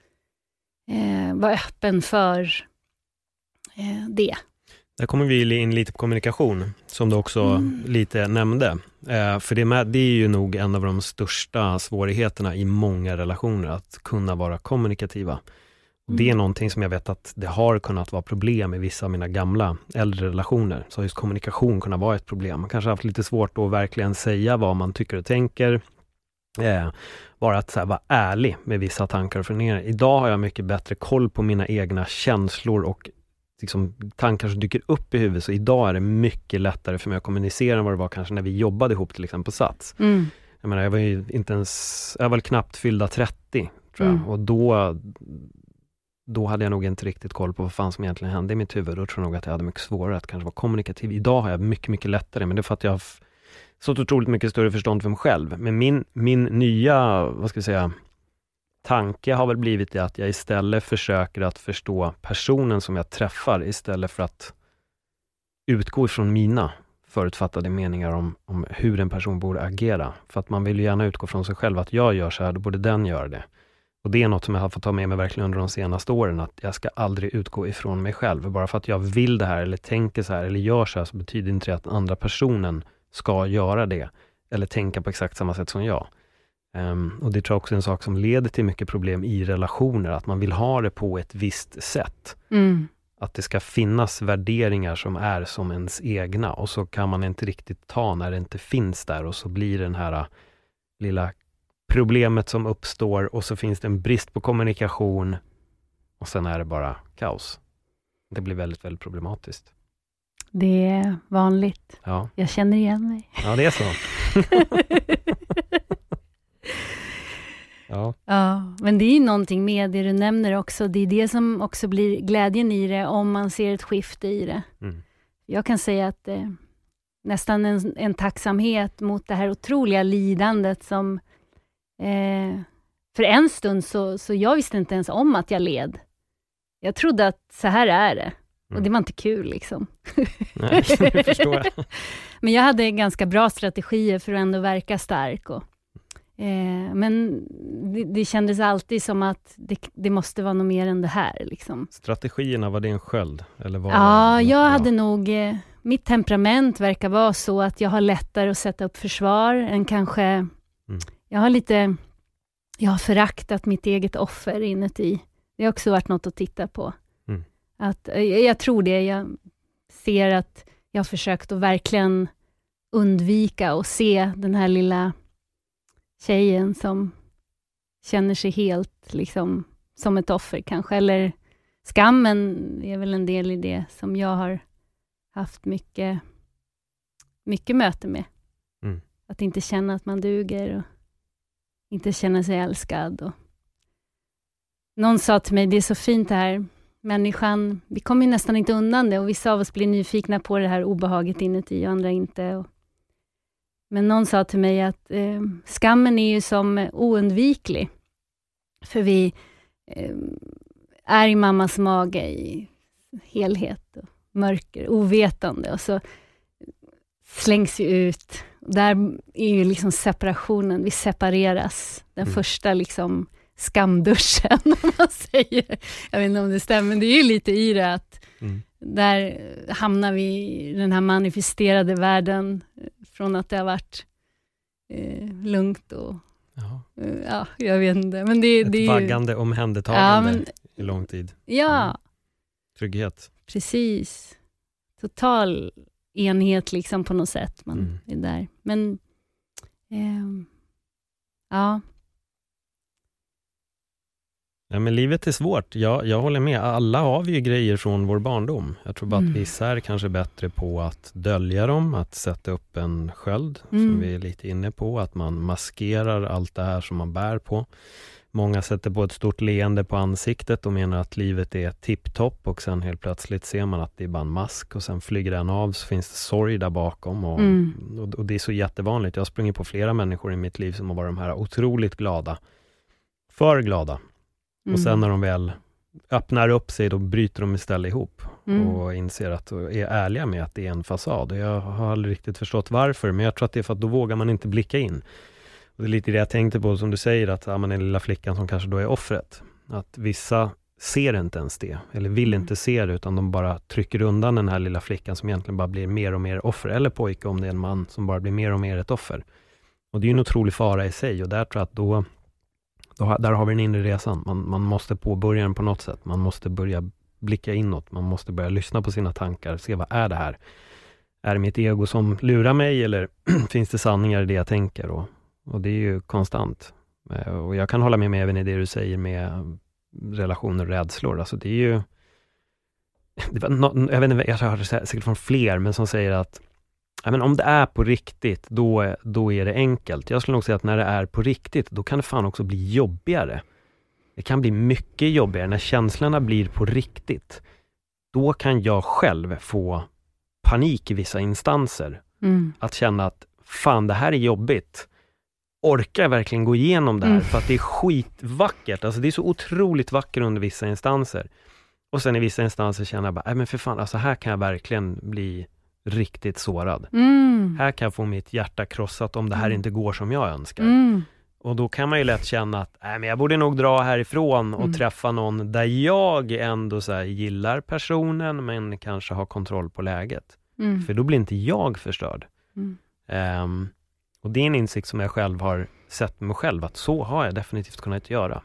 eh, vara öppen för eh, det. Där kommer vi in lite på kommunikation, som du också Mm. lite nämnde. Eh, för det, med, det är ju nog en av de största svårigheterna i många relationer, att kunna vara kommunikativa. Och Det är Mm. någonting som jag vet att det har kunnat vara problem i vissa av mina gamla äldre relationer. Så just kommunikation kunnat vara ett problem. Man kanske har haft lite svårt att verkligen säga vad man tycker och tänker. Eh, bara att här, vara ärlig med vissa tankar och funderingar. Idag har jag mycket bättre koll på mina egna känslor och liksom, tankar som dyker upp i huvudet. Så idag är det mycket lättare för mig att kommunicera än vad det var kanske när vi jobbade ihop till exempel på Sats. Mm. Jag menar, jag var ju inte ens, jag var väl knappt fyllda 30 tror jag. Mm. Och då, då hade jag nog inte riktigt koll på vad fan som egentligen hände i mitt huvud. Då tror jag nog att jag hade mycket svårare att kanske vara kommunikativ. Idag har jag mycket, mycket lättare, men det är för att jag har så otroligt mycket större förstånd för mig själv. Men min, min nya, vad ska jag säga, tanke har väl blivit det att jag istället försöker att förstå personen som jag träffar istället för att utgå ifrån mina förutfattade meningar om, om hur en person borde agera. För att man vill ju gärna utgå från sig själv, att jag gör så här, då borde den göra det. Och det är något som jag har fått ta med mig verkligen under de senaste åren, att jag ska aldrig utgå ifrån mig själv. Bara för att jag vill det här, eller tänker så här, eller gör så här, så betyder inte det att andra personen ska göra det. eller tänka på exakt samma sätt som jag. Um, och det tror jag också är en sak som leder till mycket problem i relationer, att man vill ha det på ett visst sätt. Mm. Att det ska finnas värderingar som är som ens egna och så kan man inte riktigt ta när det inte finns där och så blir det den här äh, lilla problemet som uppstår och så finns det en brist på kommunikation och sen är det bara kaos. Det blir väldigt, väldigt problematiskt. Det är vanligt. Ja, Jag känner igen mig. ja det är så. ja. Ja, men det är ju någonting med det du nämner också. Det är det som också blir glädjen i det, om man ser ett skifte i det. Mm. Jag kan säga att eh, nästan en, en tacksamhet mot det här otroliga lidandet som... Eh, för en stund så, så jag visste inte ens om att jag led. Jag trodde att så här är det. Och Mm. det var inte kul liksom. Nej, det förstår jag. Men jag hade ganska bra strategier för att ändå verka stark. Och, eh, men det, det kändes alltid som att det, det måste vara något mer än det här. Liksom. Strategierna, var det en sköld? Eller var Ja, jag bra? hade nog... Eh, mitt temperament verkar vara så att jag har lättare att sätta upp försvar än kanske... Mm. Jag har lite... Jag har föraktat mitt eget offer inuti. Det har också varit något att titta på. Mm. Att, eh, jag tror det. Jag ser att jag har försökt att verkligen undvika och se den här lilla tjejen som känner sig helt liksom, som ett offer kanske. Eller skammen är väl en del i det som jag har haft mycket, mycket möte med. Mm. Att inte känna att man duger och inte känna sig älskad. Och Någon sa till mig, det är så fint det här, människan, vi kommer nästan inte undan det och vissa av oss blir nyfikna på det här obehaget inuti och andra inte. Och, men någon sa till mig att eh, skammen är ju som oundviklig. För vi eh, är i mammas mage i helhet och mörker, ovetande och så slängs vi ut. Där är ju liksom separationen, vi separeras. Den Mm. första liksom skamduschen, om man säger. Jag vet inte om det stämmer, men det är ju lite i det att Mm. där hamnar vi i den här manifesterade världen, från att det har varit eh, lugnt och Ja. eh, ja, jag vet inte. Men det, Ett det är ju... vaggande omhändertagande Ja, men, i lång tid. ja Mm. Trygghet. precis. Total enhet liksom på något sätt. Man Mm. är där. Men ehm, ja, Ja, men livet är svårt. Jag, jag håller med. Alla har vi ju grejer från vår barndom. Jag tror bara Mm. att vissa är kanske bättre på att dölja dem, att sätta upp en sköld, Mm. som vi är lite inne på, att man maskerar allt det här som man bär på. Många sätter på ett stort leende på ansiktet och menar att livet är tipptopp och sen helt plötsligt ser man att det är bara en mask och sen flyger den av så finns det sorg där bakom och, Mm. och, och det är så jättevanligt. Jag har sprungit på flera människor i mitt liv som har varit de här otroligt glada, för glada mm. och sen när de väl öppnar upp sig, då bryter de istället ihop Mm. och inser att, och är ärliga med att det är en fasad. Och jag har aldrig riktigt förstått varför, men jag tror att det är för att då vågar man inte blicka in. Och det är lite det jag tänkte på, som du säger, att ja, man är den lilla flickan som kanske då är offret. Att vissa ser inte ens det, eller vill Mm. inte se det, utan de bara trycker undan den här lilla flickan som egentligen bara blir mer och mer offer, eller pojke om det är en man som bara blir mer och mer ett offer. Och det är ju en otrolig fara i sig och där tror jag att då, då där har vi den inre resan. Man, man måste påbörja den på något sätt. Man måste börja blicka inåt. Man måste börja lyssna på sina tankar. Se vad är det här? Är det mitt ego som lurar mig eller finns det sanningar i det jag tänker? Och, och det är ju konstant. Eh, och jag kan hålla med mig även i det du säger med relationer och rädslor. Alltså det är ju... Det var no, jag, vet inte, jag har hört det säkert från fler, men som säger att ja, men om det är på riktigt, då, då är det enkelt. Jag skulle nog säga att när det är på riktigt, då kan det fan också bli jobbigare. Det kan bli mycket jobbigare när känslorna blir på riktigt. Då kan jag själv få panik i vissa instanser. Mm. Att känna att fan, det här är jobbigt. Orkar jag verkligen gå igenom det här? Mm. För att det är skitvackert. Alltså det är så otroligt vackert under vissa instanser. Och sen i vissa instanser känner jag bara, nej men för fan, alltså här kan jag verkligen bli riktigt sårad. Mm. Här kan jag få mitt hjärta krossat om det här Mm. inte går som jag önskar. Mm. Och då kan man ju lätt känna att, nej men jag borde nog dra härifrån och Mm. träffa någon där jag ändå så gillar personen, men kanske har kontroll på läget. Mm. För då blir inte jag förstörd. Ehm, Och det är en insikt som jag själv har sett mig själv, att så har jag definitivt kunnat göra.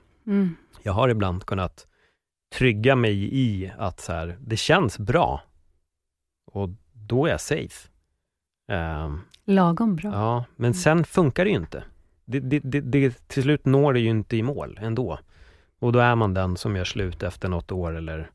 Jag har ibland kunnat trygga mig i att så här, det känns bra. Och då är jag safe. Um, Lagom bra. ja, men sen funkar det ju inte. Det, det, det, det, till slut når det ju inte i mål ändå. Och då är man den som gör slut efter något år eller,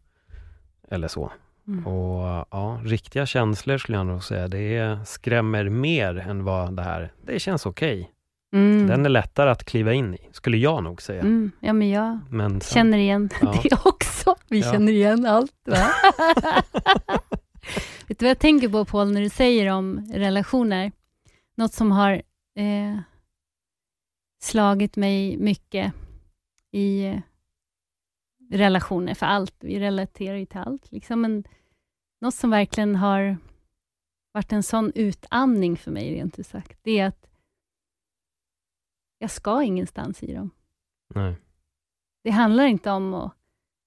eller så. Mm. Och ja, riktiga känslor skulle jag nog säga, det skrämmer mer än vad det här, det känns okej. Mm. Den är lättare att kliva in i, skulle jag nog säga. Mm. Ja, men jag Men sen, känner igen Ja. det också. Vi Ja. känner igen allt. Va? Vet du vad jag tänker på, Paul, när du säger om relationer? Något som har eh, slagit mig mycket i eh, relationer, för allt. Vi relaterar ju till allt. Liksom. Men något som verkligen har varit en sån utandning för mig, rent ut sagt, det är att jag ska ingenstans i dem. nej. Det handlar inte om att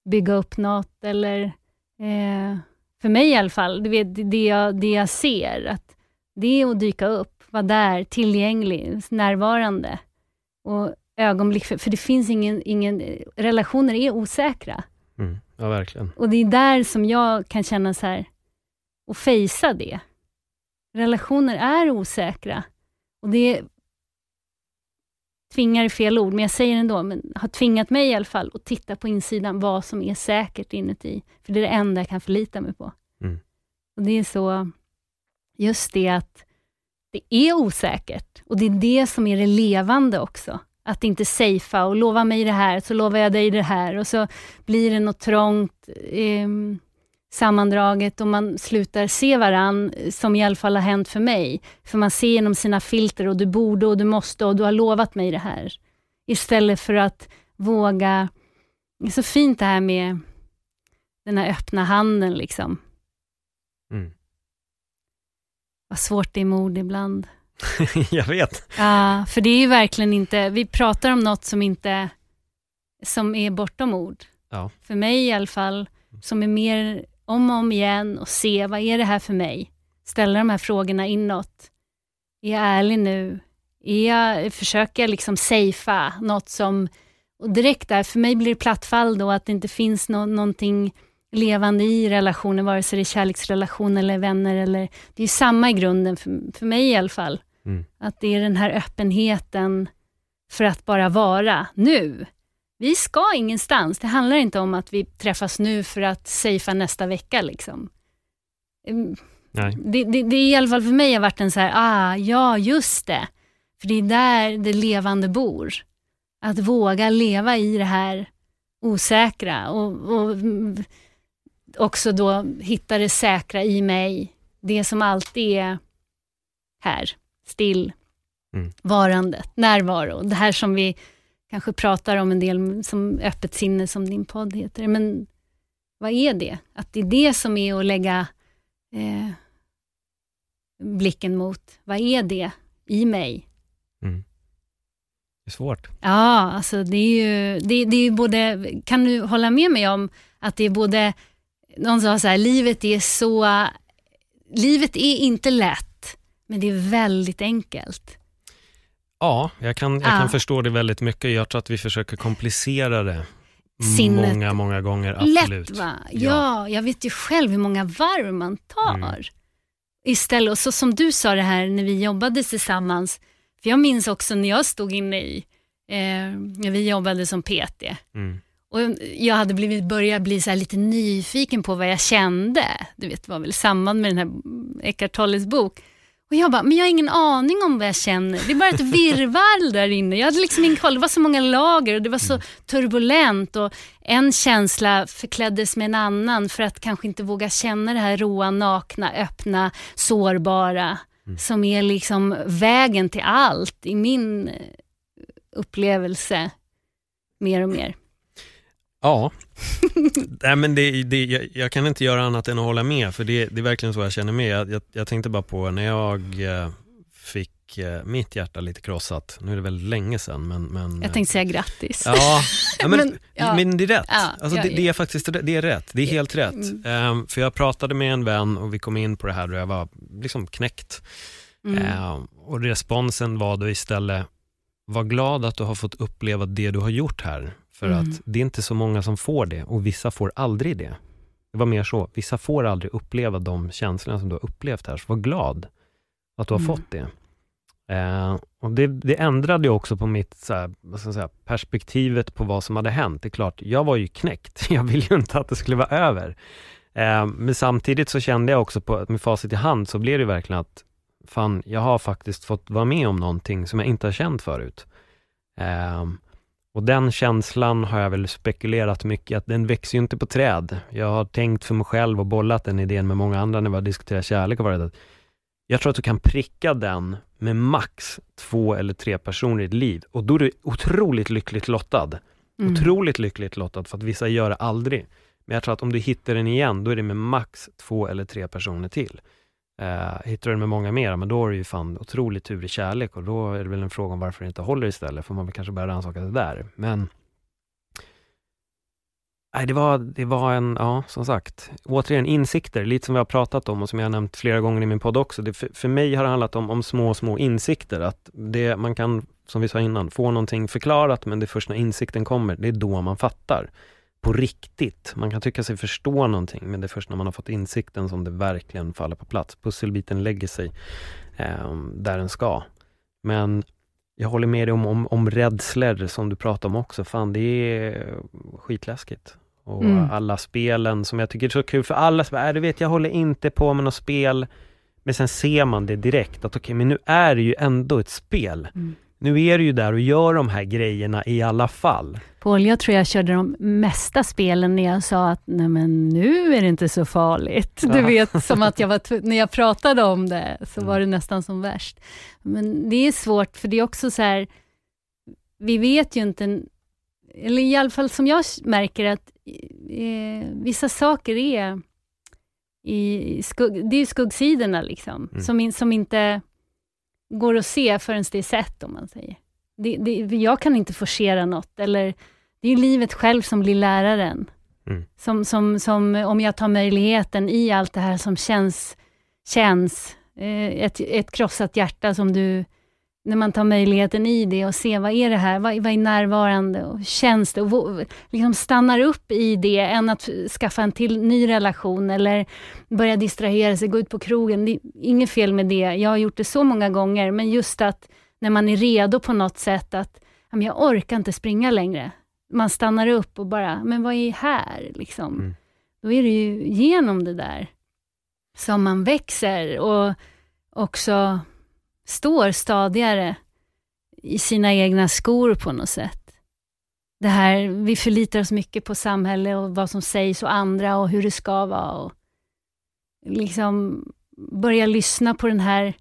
bygga upp något eller, eh, för mig i alla fall, du vet, det, det, jag, det jag ser, att det är att dyka upp, vara där, tillgänglig, närvarande och ögonblick, för, för det finns ingen, ingen, relationer är osäkra. Mm. Ja, verkligen. Och det är där som jag kan känna så här, och fejsa det. Relationer är osäkra. Och det tvingar är fel ord, men jag säger ändå, men har tvingat mig i alla fall att titta på insidan vad som är säkert inuti. För det är det enda jag kan förlita mig på. Mm. Och det är så, just det att det är osäkert och det är det som är det levande också. Att inte safea och lova mig det här, så lovar jag dig det här och så blir det något trångt eh, sammandraget och man slutar se varann, som i alla fall har hänt för mig. För man ser genom sina filter och du borde och du måste och du har lovat mig det här. Istället för att våga, det är så fint det här med den här öppna handen liksom. Mm. Vad svårt det är med ord ibland. jag vet. Ja, för det är ju verkligen inte, vi pratar om något som inte, som är bortom ord. Ja. För mig i alla fall, som är mer om och om igen och se, vad är det här för mig? Ställa de här frågorna inåt. Är jag ärlig nu? Är jag, försöker jag liksom safea något som, och direkt där, för mig blir det plattfall då, att det inte finns nå, någonting levande i relationen, vare sig det är kärleksrelation eller vänner, eller, det är samma i grunden, för, för mig i alla fall. Mm. Att det är den här öppenheten för att bara vara nu. Vi ska ingenstans. Det handlar inte om att vi träffas nu för att safea nästa vecka. Liksom. Mm, Nej. Det, det, det är i alla fall för mig har varit en så här, ah, ja just det. För det är där det levande bor. Att våga leva i det här osäkra och, och mm, också då hitta det säkra i mig. Det som alltid är här, still, Mm. varandet, närvaro. Det här som vi kanske pratar om en del som öppet sinne, som din podd heter. Men vad är det? Att det är det som är att lägga eh, blicken mot. Vad är det i mig? Mm. Det är svårt. Ja, alltså det är ju, det, det är både, kan du hålla med mig om att det är både, någon sa så här, livet är så, livet är inte lätt, men det är väldigt enkelt. Ja, jag kan, jag Ja. kan förstå det väldigt mycket. Jag tror att vi försöker komplicera det Sinnet. många, många gånger. Absolut. Lätt va? Ja. Ja. jag vet ju själv hur många varv man tar. Mm. Istället, och så som du sa det här när vi jobbade tillsammans, för jag minns också när jag stod inne i, eh, när vi jobbade som PT, Mm. och jag hade blivit, börjat bli så lite nyfiken på vad jag kände. Du vet, det var väl i samband med den här Eckart Tolles bok. Och jag bara, men jag har ingen aning om vad jag känner. Det är bara ett virrvarr där inne. Jag hade liksom ingen koll. Det var så många lager och det var så turbulent. Och en känsla förkläddes med en annan för att kanske inte våga känna det här råa, nakna, öppna, sårbara. Som är liksom vägen till allt i min eh, upplevelse. Mer och mer. Ja, Nej, men det, det, jag, jag kan inte göra annat än att hålla med, för det, det är verkligen så jag känner med. Jag, jag, jag tänkte bara på när jag eh, fick eh, mitt hjärta lite krossat, nu är det väldigt länge sedan, men... men Jag tänkte säga grattis. Ja, men, Men, ja. men det är rätt. Ja, alltså, det, det är faktiskt det är rätt. Det är helt rätt. Mm. Ehm, för jag pratade med en vän och vi kom in på det här och jag var liksom knäckt. Mm. Eh, och responsen var då istället, var glad att du har fått uppleva det du har gjort här. För Mm. att det är inte så många som får det och vissa får aldrig det. Det var mer så, vissa får aldrig uppleva de känslorna som du har upplevt här. Så var glad att du har Mm. fått det. Eh, och det, det ändrade ju också på mitt så här, vad ska jag säga, perspektivet på vad som hade hänt. Det är klart, jag var ju knäckt. Jag ville ju inte att det skulle vara över. Eh, men samtidigt så kände jag också på, med facit i hand, så blev det verkligen att fan, jag har faktiskt fått vara med om någonting som jag inte har känt förut. Eh, och den känslan har jag väl spekulerat mycket, att den växer ju inte på träd. Jag har tänkt för mig själv och bollat den idén med många andra när vi har diskuterat kärlek och varit att jag tror att du kan pricka den med max två eller tre personer i ditt liv och då är du otroligt lyckligt lottad. Mm. Otroligt lyckligt lottad för att vissa gör det aldrig. Men jag tror att om du hittar den igen, då är det med max två eller tre personer till. Eh, hittar du den med många mer, men då är det ju fan otroligt tur i kärlek och då är det väl en fråga om varför det inte håller istället, för man vill kanske börja rannsaka det där. Men Nej, det var, det var en, ja, som sagt, återigen insikter, lite som vi har pratat om och som jag har nämnt flera gånger i min podd också. Det, för, för mig har det handlat om, om små, små insikter, att det, man kan, som vi sa innan, få någonting förklarat, men det är först när insikten kommer, det är då man fattar. På riktigt. Man kan tycka sig förstå någonting, men det är först när man har fått insikten som det verkligen faller på plats. Pusselbiten lägger sig eh, där den ska. Men jag håller med dig om, om, om rädslor som du pratar om också. Fan, det är skitläskigt. Och Mm. alla spelen som jag tycker är så kul, för alla som äh, du vet, jag håller inte på med något spel. Men sen ser man det direkt, att okej, men nu är det ju ändå ett spel. Mm. Nu är du ju där och gör de här grejerna i alla fall. Paul, jag tror jag körde de mesta spelen när jag sa att nej men nu är det inte så farligt. Du vet, som att jag var när jag pratade om det, så Mm. var det nästan som värst. Men det är svårt, för det är också så här, vi vet ju inte, eller i alla fall som jag märker att eh, vissa saker är i skugg, det är skuggsidorna liksom, Mm. som, in, som inte går att se förrän det är sett, om man säger. Det, det, jag kan inte forcera något, eller det är livet själv som blir läraren. Mm. Som, som, som om jag tar möjligheten i allt det här som känns, känns eh, ett, ett krossat hjärta som du, när man tar möjligheten i det och ser vad är det här, vad, vad är närvarande och känns det och liksom stannar upp i det än att skaffa en till ny relation eller börja distrahera sig, gå ut på krogen. Det är inget fel med det, jag har gjort det så många gånger, men just att när man är redo på något sätt att "Ja, men jag orkar inte springa längre. Man stannar upp och bara, men vad är här? Liksom. Mm. Då är det ju genom det där som man växer och också står stadigare i sina egna skor på något sätt. Det här, vi förlitar oss mycket på samhälle och vad som sägs och andra och hur det ska vara. Och liksom börja lyssna på den här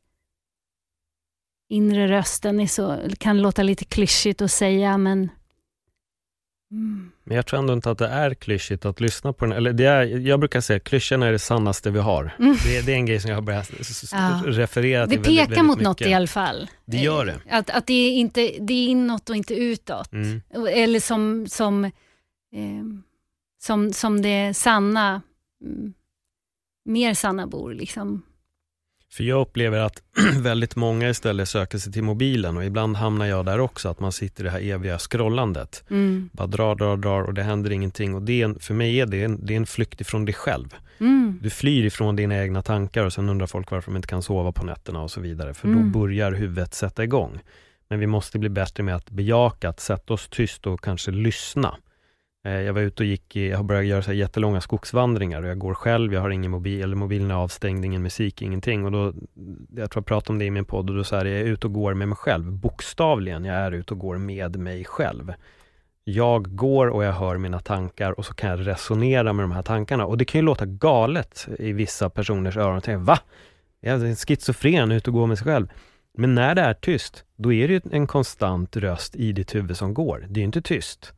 inre rösten är så, kan låta lite klyschigt att säga, men mm, Men jag tror ändå inte att det är klyschigt att lyssna på den. Eller det är, jag brukar säga att klyschan är det sannaste vi har. Mm. Det, är- det är en grej som jag har börjat Ja. referera till det väldigt, pekar väldigt mot något mycket. i alla fall. Det gör det. Att, att det, är inte, det är inåt och inte utåt. Mm. Eller som, som, eh, som, som det sanna, mm, mer sanna bor. Liksom. För jag upplever att väldigt många istället söker sig till mobilen och ibland hamnar jag där också, att man sitter i det här eviga scrollandet. Mm. Bara drar, drar, drar och det händer ingenting. Och det en, för mig är det en, det är en flykt ifrån dig själv. Mm. Du flyr ifrån dina egna tankar och sen undrar folk varför de inte kan sova på nätterna och så vidare. För Mm. då börjar huvudet sätta igång. Men vi måste bli bättre med att bejaka, att sätta oss tyst och kanske lyssna. Eh, jag var ute och gick, i, jag har börjat göra så här jättelånga skogsvandringar och jag går själv, jag har ingen mobil, eller mobilen är avstängd, ingen musik, ingenting. Och då, jag tror jag pratade om det i min podd och då sa jag, jag är ute och går med mig själv, bokstavligen, jag är ute och går med mig själv. Jag går och jag hör mina tankar och så kan jag resonera med de här tankarna. Och det kan ju låta galet i vissa personers öron. Och tänka, va? Jag är en schizofren, ute och går med sig själv. Men när det är tyst, då är det ju en konstant röst i ditt huvud som går. Det är ju inte tyst.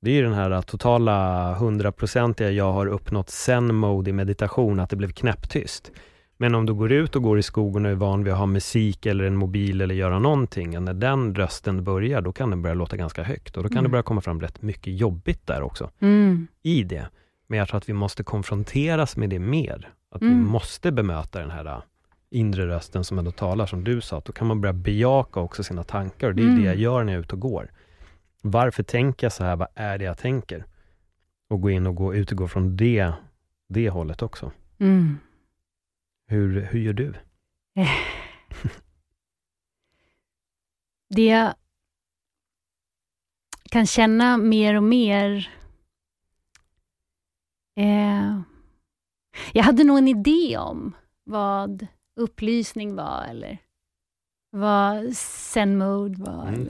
Det är ju den här totala hundraprocentiga jag har uppnått zen-mode i meditation, att det blev knäpptyst. Men om du går ut och går i skogen och är van vid att ha musik eller en mobil eller göra någonting, och när den rösten börjar, då kan den börja låta ganska högt och då kan det Mm. börja komma fram rätt mycket jobbigt där också, Mm. i det. Men jag tror att vi måste konfronteras med det mer. Att vi Mm. måste bemöta den här inre rösten som ändå talar, som du sa, då kan man börja bejaka också sina tankar och det är mm. det jag gör när jag är ute och går. Varför tänker jag så här? Vad är det jag tänker? Och gå in och gå, utgå från det, det hållet också. Mm. Hur, hur gör du? det jag kan känna mer och mer eh, jag hade nog en idé om vad upplysning var eller vad zen-mode var. Mm.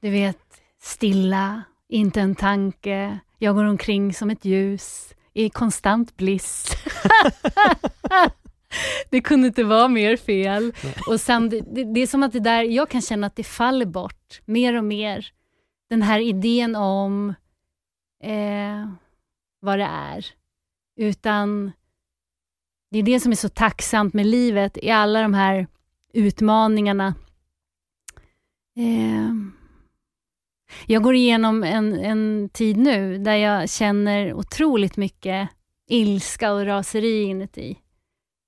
du vet, stilla, inte en tanke. Jag går omkring som ett ljus i konstant bliss. det kunde inte vara mer fel. Och sen, det, det, är som att det där, jag kan känna att det faller bort mer och mer. Den här idén om eh, vad det är. Utan det är det som är så tacksamt med livet, i alla de här utmaningarna. Eh, jag går igenom en, en tid nu där jag känner otroligt mycket ilska och raseri inuti.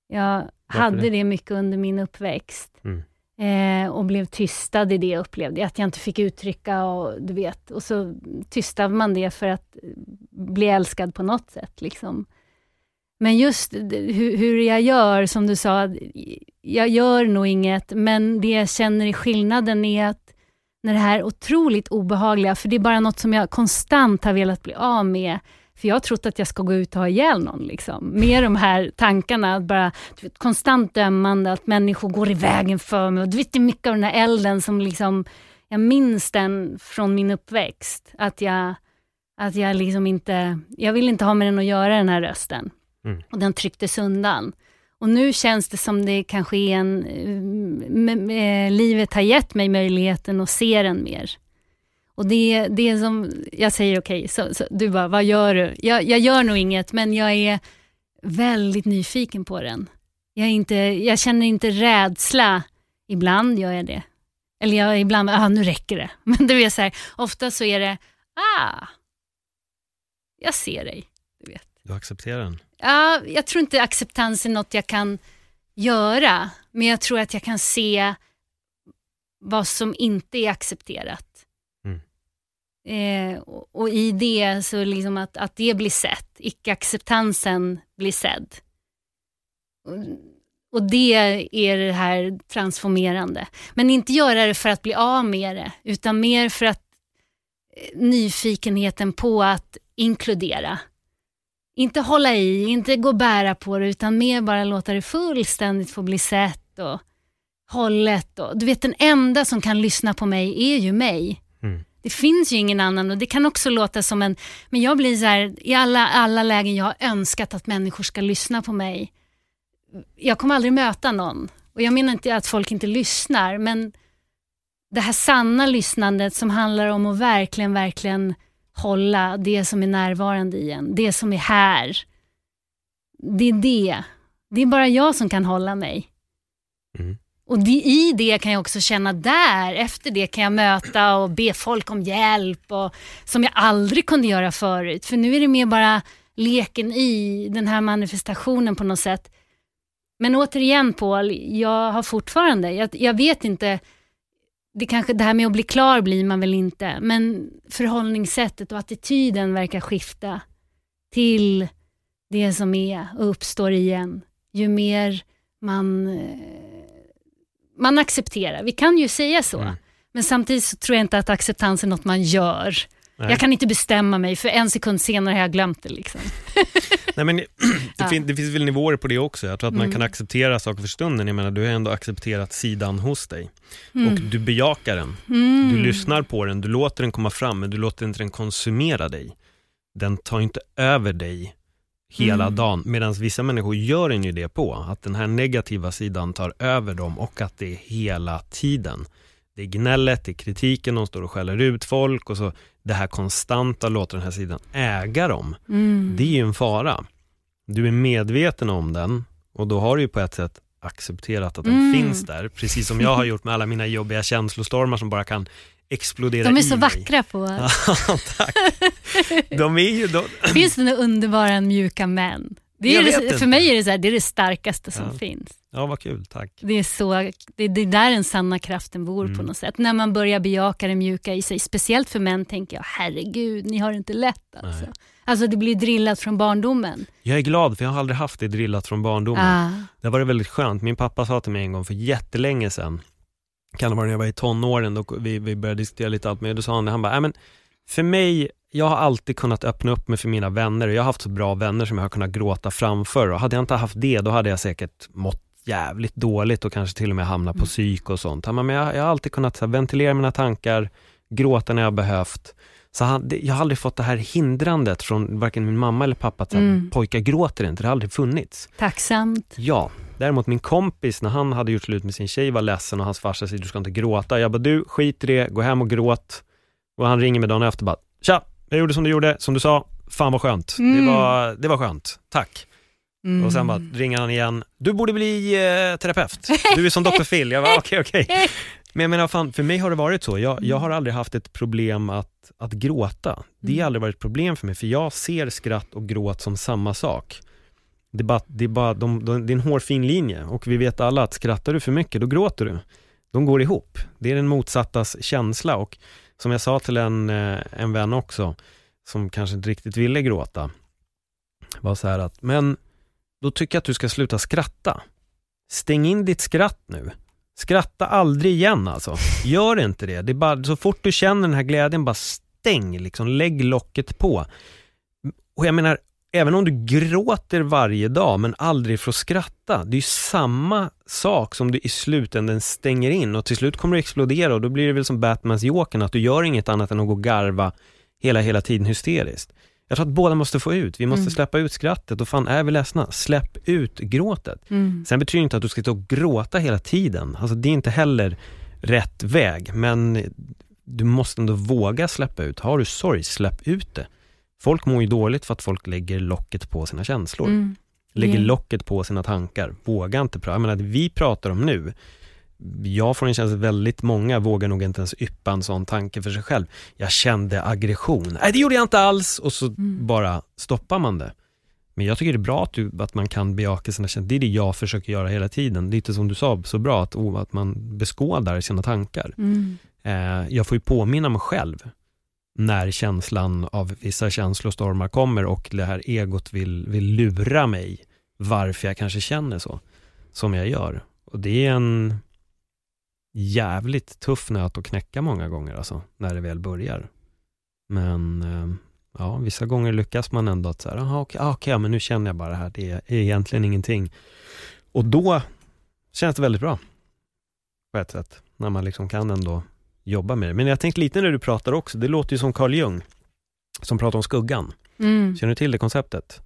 Jag Varför hade det? det mycket under min uppväxt. Mm. Eh, och blev tystad i det jag upplevde, att jag inte fick uttrycka och du vet, och så tystade man det för att bli älskad på något sätt. Liksom. Men just hur, hur jag gör, som du sa, jag gör nog inget, men det jag känner i skillnaden är att när det här otroligt obehagliga, för det är bara något som jag konstant har velat bli av med, för jag har trott att jag ska gå ut och ha ihjäl någon. Liksom. Med de här tankarna, bara vet, konstant dömande, att människor går i vägen för mig. Och du vet, det är mycket av den här elden som liksom, jag minns den från min uppväxt. Att jag, att jag liksom inte, jag vill inte ha med den att göra den här rösten. Mm. Och den trycktes undan. Och nu känns det som det kanske är en... Eh, eh, livet har gett mig möjligheten att se den mer. Och det, det är som, jag säger okej, okay, så, så, du bara, vad gör du? Jag, jag gör nog inget, men jag är väldigt nyfiken på den. Jag, är inte, jag känner inte rädsla. Ibland gör jag det. Eller jag, ibland, ah, nu räcker det. Men du vet så här, ofta så är det, ah, jag ser dig. Du, vet. du accepterar den? Ja, jag tror inte acceptans är något jag kan göra, men jag tror att jag kan se vad som inte är accepterat. Mm. Eh, och, och, i det, så liksom att, att det blir sett, icke-acceptansen blir sedd. Och, och det är det här transformerande. Men inte göra det för att bli av med det, utan mer för att eh, nyfikenheten på att inkludera inte hålla i, inte gå och bära på det, utan mer bara låta det fullständigt få bli sett och hållet. Och, du vet, den enda som kan lyssna på mig är ju mig. Mm. Det finns ju ingen annan och det kan också låta som en... Men jag blir så här, i alla, alla lägen jag har önskat att människor ska lyssna på mig. Jag kommer aldrig möta någon. Och Jag menar inte att folk inte lyssnar, men det här sanna lyssnandet som handlar om att verkligen, verkligen hålla det som är närvarande i en, det som är här. Det är det. Det är bara jag som kan hålla mig. Mm. Och det, i det kan jag också känna där, efter det kan jag möta och be folk om hjälp, och, som jag aldrig kunde göra förut. För nu är det mer bara leken i den här manifestationen på något sätt. Men återigen Paul, jag har fortfarande, jag, jag vet inte det, kanske, det här med att bli klar blir man väl inte, men förhållningssättet och attityden verkar skifta till det som är och uppstår igen. Ju mer man, eh, man accepterar. Vi kan ju säga så, mm. men samtidigt så tror jag inte att acceptans är något man gör. Nej. Jag kan inte bestämma mig, för en sekund senare har jag glömt det. Liksom. Nej, men det, ja. fin, det, finns väl nivåer på det också. Jag tror att man mm. kan acceptera saker för stunden. Jag menar, du har ändå accepterat sidan hos dig. Mm. Och du bejakar den. Mm. Du lyssnar på den, du låter den komma fram, men du låter inte den konsumera dig. Den tar inte över dig hela mm. dagen, medan vissa människor gör en ju det på. Att den här negativa sidan tar över dem och att det är hela tiden. Det är gnället, det är kritiken, de står och skäller ut folk och så det här konstanta låter den här sidan äga dem. Mm. Det är ju en fara. Du är medveten om den och då har du ju på ett sätt accepterat att den mm. finns där. Precis som jag har gjort med alla mina jobbiga känslostormar som bara kan explodera De är så vackra på Tack. De är ju... De... Finns det några underbara mjuka män? Det är det, för mig är det, så här, det är det starkaste som ja. finns. Ja, vad kul. Tack. Det är, så, det, det är där den sanna kraften bor Mm. på något sätt. När man börjar bejaka det mjuka i sig. Speciellt för män tänker jag, herregud, ni har det inte lätt alltså. Nej. Alltså det blir drillat från barndomen. Jag är glad för jag har aldrig haft det drillat från barndomen. Ah. Det var väldigt skönt. Min pappa sa till mig en gång för jättelänge sedan, kan det vara när jag var i tonåren, då vi, vi började diskutera lite allt möjligt, då sa han det, han bara, "Nej, men för mig, jag har alltid kunnat öppna upp mig för mina vänner och jag har haft så bra vänner som jag har kunnat gråta framför och hade jag inte haft det, då hade jag säkert mått jävligt dåligt och kanske till och med hamnat på psyk och sånt. Men jag, jag har alltid kunnat så här, ventilera mina tankar, gråta när jag har behövt. Så han, jag har aldrig fått det här hindrandet från varken min mamma eller pappa att Mm. pojkar gråter inte, det har aldrig funnits. Tacksamt. Ja, däremot min kompis när han hade gjort slut med sin tjej var ledsen och hans farsa säger du ska inte gråta. Jag bara du, skit i det, gå hem och gråt. Och han ringer mig dagen efter och bara, tja, jag gjorde som du gjorde, som du sa, fan vad skönt. Mm. Det, var, det var skönt, tack. Mm. Och sen bara ringer han igen, du borde bli eh, terapeut, du är som Dr. Phil. Jag bara okej, okej. Men jag menar fan, för mig har det varit så, jag, jag har aldrig haft ett problem att, att gråta. Det Mm. har aldrig varit ett problem för mig, för jag ser skratt och gråt som samma sak. Det är bara, det är, bara de, de, det är en hårfin linje och vi vet alla att skrattar du för mycket, då gråter du. De går ihop. Det är den motsattas känsla och som jag sa till en, eh, en vän också, som kanske inte riktigt ville gråta, var så här att, men då tycker jag att du ska sluta skratta. Stäng in ditt skratt nu. Skratta aldrig igen alltså. Gör inte det. det är bara, så fort du känner den här glädjen, bara stäng, liksom, lägg locket på. Och jag menar, även om du gråter varje dag men aldrig får skratta, det är ju samma sak som du i slutändan stänger in och till slut kommer du explodera och då blir det väl som Batmans Jokern, att du gör inget annat än att gå och garva hela, hela tiden hysteriskt. Jag tror att båda måste få ut, vi måste Mm. släppa ut skrattet och fan är vi ledsna, släpp ut gråtet. Mm. Sen betyder det inte att du ska stå och gråta hela tiden, alltså det är inte heller rätt väg, men du måste ändå våga släppa ut. Har du sorg, släpp ut det. Folk mår ju dåligt för att folk lägger locket på sina känslor. Mm. Lägger Yeah. locket på sina tankar. Våga inte prata. Jag menar, det vi pratar om nu, jag får en känsla att väldigt många vågar nog inte ens yppa en sån tanke för sig själv. Jag kände aggression. Nej, det gjorde jag inte alls. Och så Mm. bara stoppar man det. Men jag tycker det är bra att, du, att man kan bejaka sina känslor. Det är det jag försöker göra hela tiden. Lite som du sa så bra, att, oh, att man beskådar sina tankar. Mm. Eh, jag får ju påminna mig själv när känslan av vissa känslostormar kommer och det här egot vill, vill lura mig varför jag kanske känner så, som jag gör. Och det är en jävligt tuff nöt att knäcka många gånger alltså, när det väl börjar. Men eh, ja, vissa gånger lyckas man ändå att säga, jaha okej, ah, okej, men nu känner jag bara det här, det är egentligen ingenting. Och då känns det väldigt bra, på ett sätt, när man liksom kan ändå jobba med det. Men jag tänkte lite när du pratar också, det låter ju som Carl Jung, som pratar om skuggan. Mm. Känner du till det konceptet?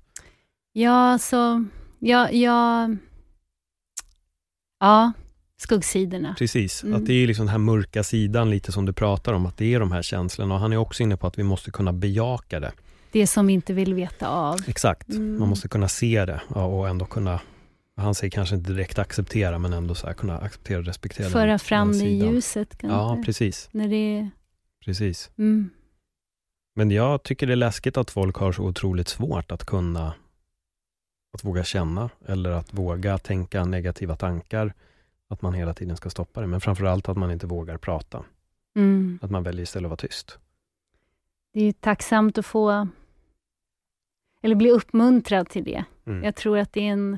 Ja, så... Ja, ja, ja, skuggsidorna. Precis, Mm. att det är liksom den här mörka sidan lite som du pratar om, att det är de här känslorna och han är också inne på att vi måste kunna bejaka det. Det som vi inte vill veta av. Exakt, Mm. man måste kunna se det och ändå kunna, han säger kanske inte direkt acceptera, men ändå så kunna acceptera och respektera Föra den, fram den det i ljuset kanske. Ja, precis, När det precis. Mm. Men jag tycker det är läskigt att folk har så otroligt svårt att kunna att våga känna eller att våga tänka negativa tankar. Att man hela tiden ska stoppa det. Men framförallt att man inte vågar prata. Mm. Att man väljer istället att vara tyst. Det är tacksamt att få, eller bli uppmuntrad till det. Mm. Jag tror att det är en,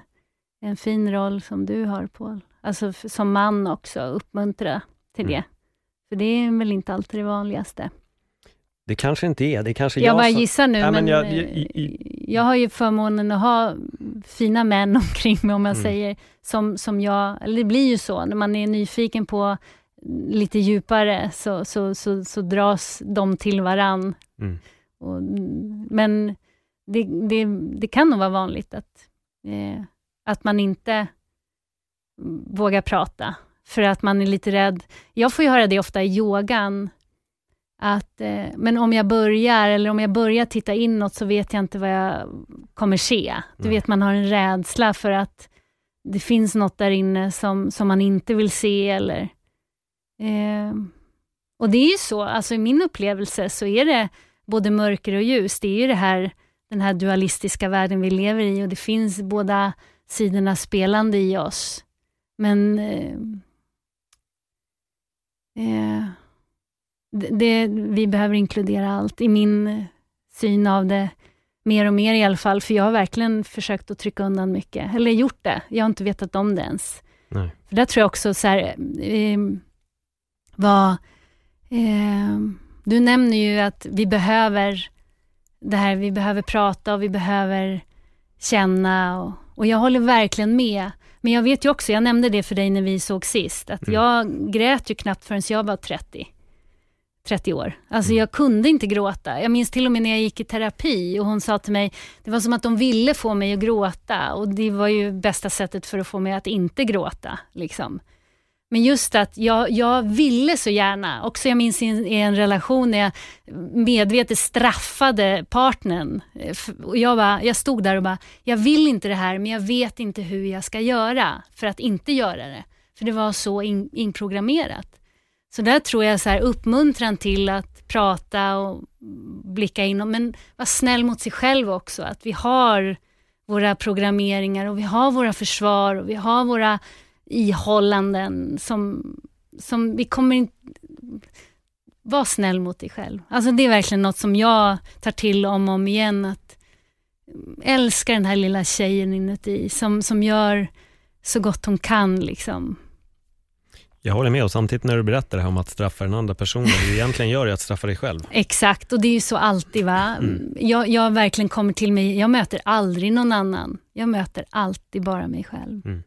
en fin roll som du har, Paul. Alltså som man också, uppmuntra till Mm. det. För det är väl inte alltid det vanligaste. Det kanske inte är, det kanske Jag, jag, bara som... gissar nu, Ja, men men, jag- jag, jag- jag, har ju förmånen att ha fina män omkring mig, om jag Mm. säger, som, som jag, eller det blir ju så, när man är nyfiken på lite djupare, så, så, så, så dras de till varann. Mm. Och, men det, det, det kan nog vara vanligt att, eh, att man inte vågar prata, för att man är lite rädd. Jag får ju höra det ofta i yogan, att eh, men om jag börjar, eller om jag börjar titta inåt, så vet jag inte vad jag kommer se. Du Nej. vet, man har en rädsla för att det finns något där inne som, som man inte vill se, eller... Eh, och det är ju så, alltså i min upplevelse så är det både mörker och ljus. Det är ju det här, den här dualistiska världen vi lever i och det finns båda sidorna spelande i oss. Men eh, eh, det, vi behöver inkludera allt, i min syn av det, mer och mer i alla fall, för jag har verkligen försökt att trycka undan mycket, eller gjort det. Jag har inte vetat om det ens. Nej. För där tror jag också så här, eh, vad, eh, du nämner ju att vi behöver det här, vi behöver prata och vi behöver känna och, och jag håller verkligen med. Men jag vet ju också, jag nämnde det för dig när vi såg sist, att Mm. jag grät ju knappt förrän jag var 30. 30 år. Alltså Mm. jag kunde inte gråta. Jag minns till och med när jag gick i terapi och hon sa till mig, det var som att de ville få mig att gråta och det var ju bästa sättet för att få mig att inte gråta. Liksom. Men just att jag, jag ville så gärna, också jag minns i en, i en relation när jag medvetet straffade partnern. Eh, Och jag, bara, jag stod där och bara, jag vill inte det här men jag vet inte hur jag ska göra för att inte göra det. För det var så in, inprogrammerat. Så där tror jag så här uppmuntran till att prata och blicka in, men vara snäll mot sig själv också. Att vi har våra programmeringar och vi har våra försvar och vi har våra ihållanden som, som vi kommer inte... Var snäll mot dig själv. Alltså det är verkligen något som jag tar till om och om igen. Att älska den här lilla tjejen inuti som, som gör så gott hon kan. Liksom. Jag håller med och samtidigt när du berättar det här om att straffa den andra personen, det du egentligen gör är att straffa dig själv. Exakt, och det är ju så alltid. va. Jag, jag verkligen kommer till mig, jag möter aldrig någon annan. Jag möter alltid bara mig själv. Mm.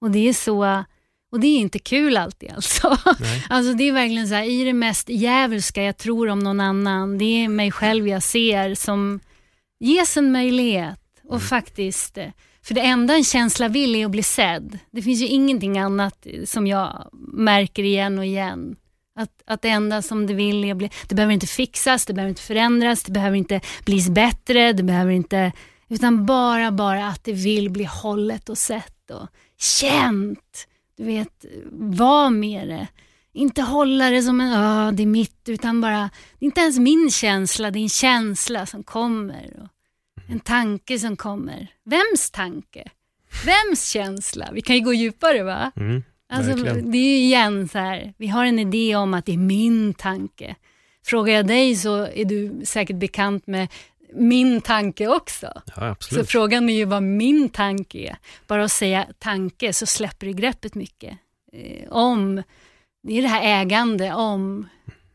Och det är så, och det är inte kul alltid alltså. Nej. Alltså det är verkligen så här, i det mest djävulska jag tror om någon annan, det är mig själv jag ser som ges en möjlighet och faktiskt, eh, för det enda en känsla vill är att bli sedd. Det finns ju ingenting annat eh, som jag märker igen och igen. Att, att det enda som det vill är att bli, det behöver inte fixas, det behöver inte förändras, det behöver inte bli bättre, det behöver inte, utan bara, bara att det vill bli hållet och sett och känt. Du vet, var med det. Inte hålla det som en, "Ah, det är mitt, utan bara, det är inte ens min känsla, det är en känsla som kommer. Och en tanke som kommer. Vems tanke? Vems känsla? Vi kan ju gå djupare va? Mm, Alltså, det är ju igen så här, vi har en idé om att det är min tanke. Frågar jag dig så är du säkert bekant med min tanke också. Ja, Så frågan är ju vad min tanke är. Bara att säga tanke så släpper det greppet mycket. Eh, om, det är det här ägande om,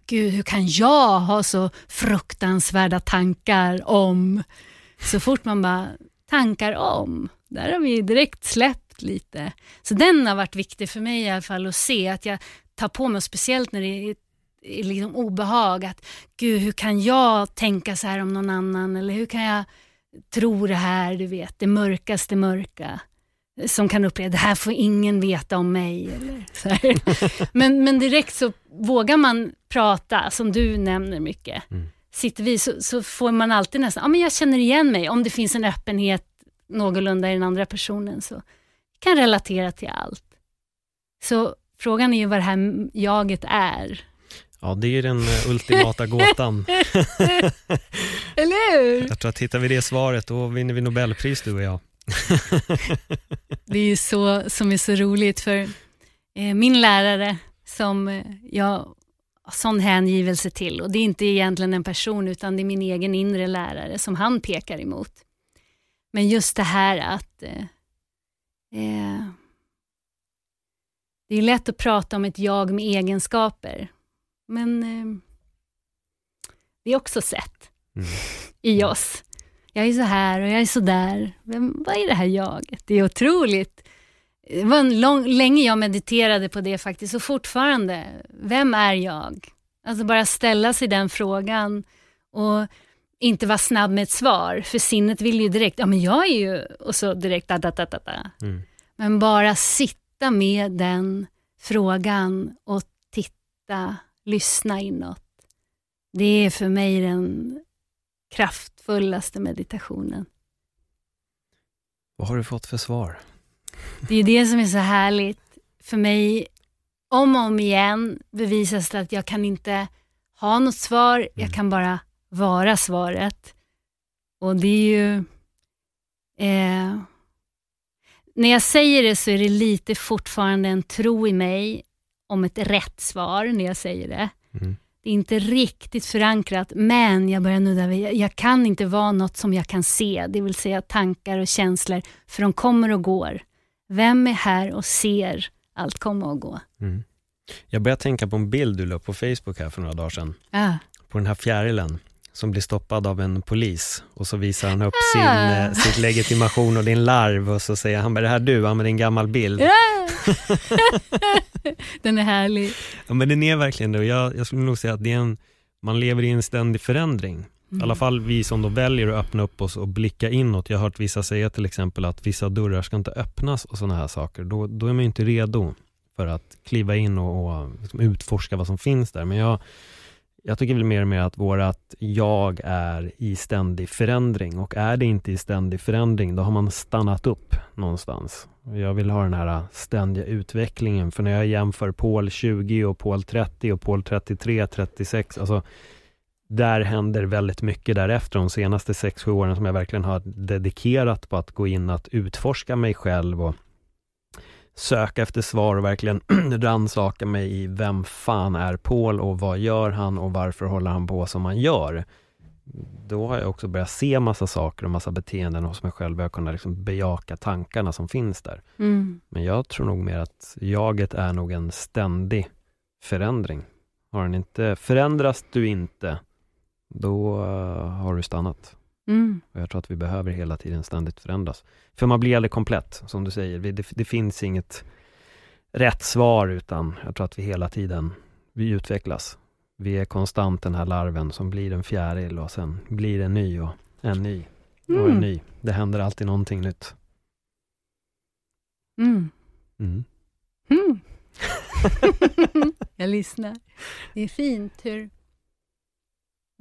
gud hur kan jag ha så fruktansvärda tankar om, så fort man bara tankar om, där har vi direkt släppt lite. Så den har varit viktig för mig i alla fall att se att jag tar på mig, speciellt när det är liksom obehag, att gud hur kan jag tänka så här om någon annan eller hur kan jag tro det här, du vet, det mörkaste mörka som kan uppleva, det här får ingen veta om mig. Eller så. Men, men direkt så vågar man prata, som du nämner mycket. Mm. Sitter vi så, så får man alltid nästan, ja men jag känner igen mig, om det finns en öppenhet någorlunda i den andra personen så kan relatera till allt. Så frågan är ju vad det här jaget är. Ja, det är den eh, ultimata gåtan. Eller hur? Jag tror att hittar vi det svaret, då vinner vi Nobelpris du och jag. Det är ju så som är så roligt för eh, min lärare som eh, jag sån hängivelse till och det är inte egentligen en person utan det är min egen inre lärare som han pekar emot. Men just det här att eh, eh, det är lätt att prata om ett jag med egenskaper men eh, det är också sett Mm. i oss. Jag är så här och jag är så där. Vem, vad är det här jaget? Det är otroligt. Det var en lång, länge jag mediterade på det faktiskt och fortfarande, vem är jag? Alltså bara ställa sig den frågan och inte vara snabb med ett svar, för sinnet vill ju direkt, ja men jag är ju, och så direkt da, da, da, da, da. Mm. Men bara sitta med den frågan och titta, lyssna inåt. Det är för mig den kraftfullaste meditationen. Vad har du fått för svar? Det är det som är så härligt. För mig, om och om igen bevisas det att jag kan inte ha något svar, jag kan bara vara svaret. Och det är ju... Eh, när jag säger det så är det lite fortfarande en tro i mig om ett rätt svar när jag säger det. Mm. Det är inte riktigt förankrat, men jag börjar nudda vid, jag kan inte vara något som jag kan se, det vill säga tankar och känslor, för de kommer och går. Vem är här och ser allt komma och gå? Mm. Jag börjar tänka på en bild du la på Facebook här för några dagar sedan, Ah. på den här fjärilen som blir stoppad av en polis och så visar han upp sin, Ah. eh, sitt legitimation och din larv och så säger han, är det här du? Det är en gammal bild. Ah! Den är härlig. Ja men den är verkligen det och jag, jag skulle nog säga att det en, man lever i en ständig förändring. I alla fall vi som då väljer att öppna upp oss och blicka inåt. Jag har hört vissa säga till exempel att vissa dörrar ska inte öppnas och sådana här saker. Då, då är man ju inte redo för att kliva in och, och liksom utforska vad som finns där. Men jag, jag tycker väl mer och mer att vårat jag är i ständig förändring och är det inte i ständig förändring då har man stannat upp någonstans. Jag vill ha den här ständiga utvecklingen för när jag jämför Paul 20 och Paul 30 och Paul 33, 36, alltså där händer väldigt mycket därefter de senaste 6-7 åren som jag verkligen har dedikerat på att gå in att utforska mig själv och söka efter svar och verkligen rannsaka mig i vem fan är Paul och vad gör han och varför håller han på som han gör. Då har jag också börjat se massa saker och massa beteenden hos mig själv och jag kunnat liksom bejaka tankarna som finns där. Mm. Men jag tror nog mer att jaget är nog en ständig förändring. Har den inte, förändras du inte, då eh, har du stannat. Mm. Och jag tror att vi behöver hela tiden ständigt förändras. För man blir aldrig komplett, som du säger. Vi- Det, det finns inget rätt svar, utan jag tror att vi hela tiden, vi utvecklas. Vi är konstant den här larven som blir en fjäril och sen blir en ny och en ny och en Mm. ny. Det händer alltid någonting nytt. Mm. Mm. Mm. jag lyssnar. Det är fint hur...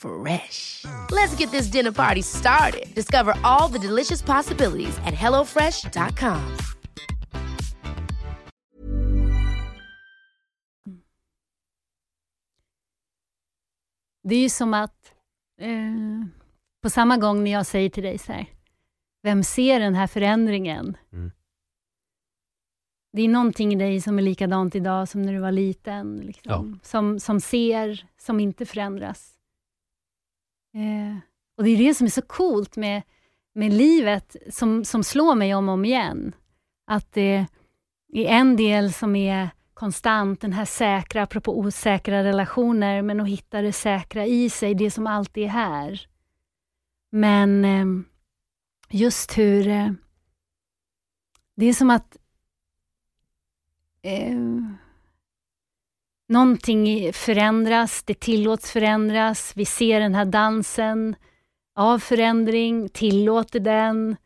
Fresh. Let's get this dinner party started. Discover all the delicious possibilities at hellofresh.com. Det är ju som att eh, på samma gång när jag säger till dig så här, vem ser den här förändringen? Mm. Det är någonting i dig som är likadant idag som när du var liten, liksom. som, som ser, som inte förändras. Eh, och Det är det som är så coolt med, med livet, som, som slår mig om och om igen. Att det är en del som är konstant, den här säkra, apropå osäkra relationer, men att hitta det säkra i sig, det som alltid är här. Men eh, just hur... Eh, det är som att eh, någonting förändras, det tillåts förändras, vi ser den här dansen av förändring, tillåter den.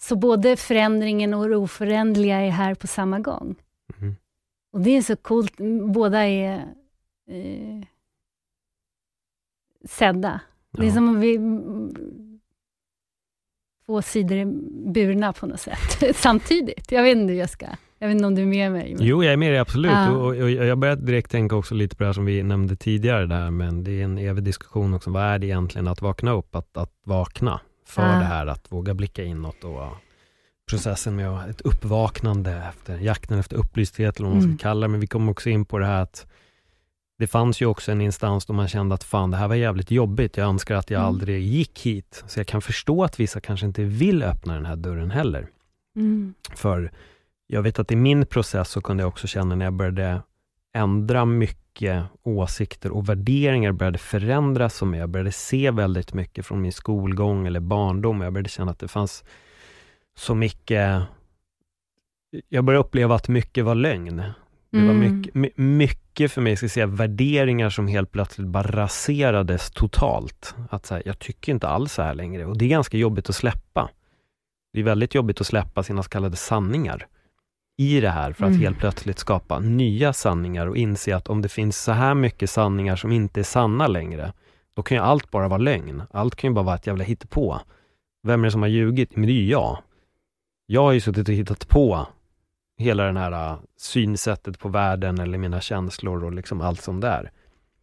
Så både förändringen och det oföränderliga är här på samma gång. Mm. Och det är så coolt, båda är eh, sedda. Det är Ja. som om vi två sidor är burna på något sätt samtidigt. Jag vet inte hur jag ska, jag vet inte om du är med mig. men- Jo, jag är med dig absolut. Ja. Och, och, och jag började direkt tänka också lite på det här som vi nämnde tidigare, där, men det är en evig diskussion också. Vad är det egentligen att vakna upp? Att, att vakna för Ja. det här, att våga blicka inåt och processen med ett uppvaknande efter jakten efter upplysthet, eller vad man ska Mm. kalla det. Men vi kom också in på det här att det fanns ju också en instans då man kände att fan, det här var jävligt jobbigt. Jag önskar att jag Mm. aldrig gick hit. Så jag kan förstå att vissa kanske inte vill öppna den här dörren heller. Mm. För jag vet att i min process så kunde jag också känna när jag började ändra mycket åsikter och värderingar började förändras som jag började se väldigt mycket från min skolgång eller barndom. Jag började känna att det fanns så mycket jag började uppleva att mycket var lögn. Det var Mm. mycket, my- mycket för mig, ska säga, värderingar som helt plötsligt bara raserades totalt. Att så här, jag tycker inte alls så här längre och det är ganska jobbigt att släppa. Det är väldigt jobbigt att släppa sina så kallade sanningar. I det här för att Mm. helt plötsligt skapa nya sanningar och inse att om det finns så här mycket sanningar som inte är sanna längre, då kan ju allt bara vara lögn. Allt kan ju bara vara ett jävla hittepå. Vem är det som har ljugit? Men det är ju jag. Jag har ju suttit och hittat på hela den här uh, synsättet på världen eller mina känslor och liksom allt som där.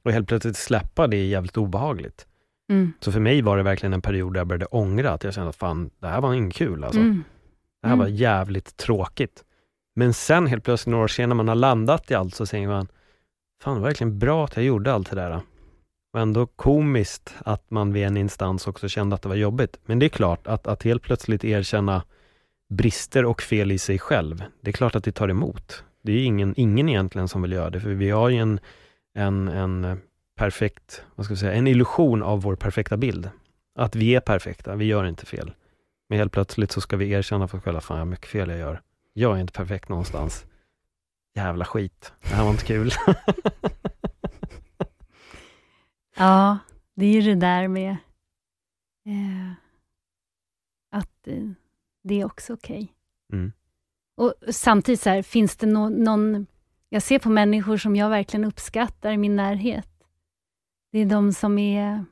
Och helt plötsligt släppa det är jävligt obehagligt. Mm. Så för mig var det verkligen en period där jag började ångra att jag kände att fan, det här var inte kul alltså. Mm. Det här var Mm. jävligt tråkigt. Men sen helt plötsligt några år senare när man har landat i allt så säger man, fan det var verkligen bra att jag gjorde allt det där. Och ändå komiskt att man vid en instans också kände att det var jobbigt. Men det är klart att, att helt plötsligt erkänna brister och fel i sig själv, det är klart att det tar emot. Det är ingen, ingen egentligen som vill göra det, för vi har ju en, en, en perfekt, vad ska vi säga, en illusion av vår perfekta bild. Att vi är perfekta, vi gör inte fel. Men helt plötsligt så ska vi erkänna för oss själva, fan vad mycket fel jag gör. Jag är inte perfekt någonstans. Jävla skit, det här var inte kul. Ja, det är ju det där med eh, att eh, det är också okej. Mm. Och samtidigt så här, finns det nå- någon... Jag ser på människor som jag verkligen uppskattar i min närhet. Det är de som är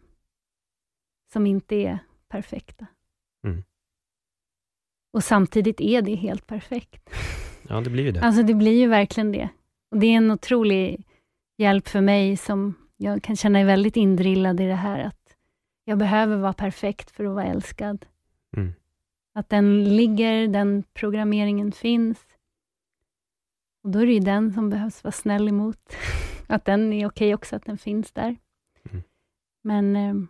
som inte är perfekta. Mm. Och samtidigt är det helt perfekt. Ja, det blir ju det. Alltså det blir ju verkligen det. Och det är en otrolig hjälp för mig som jag kan känna är väldigt indrillad i det här att jag behöver vara perfekt för att vara älskad. Mm. Att den ligger, den programmeringen finns. Och då är det ju den som behövs vara snäll emot. Att den är okej också, att den finns där. Mm. Men ehm,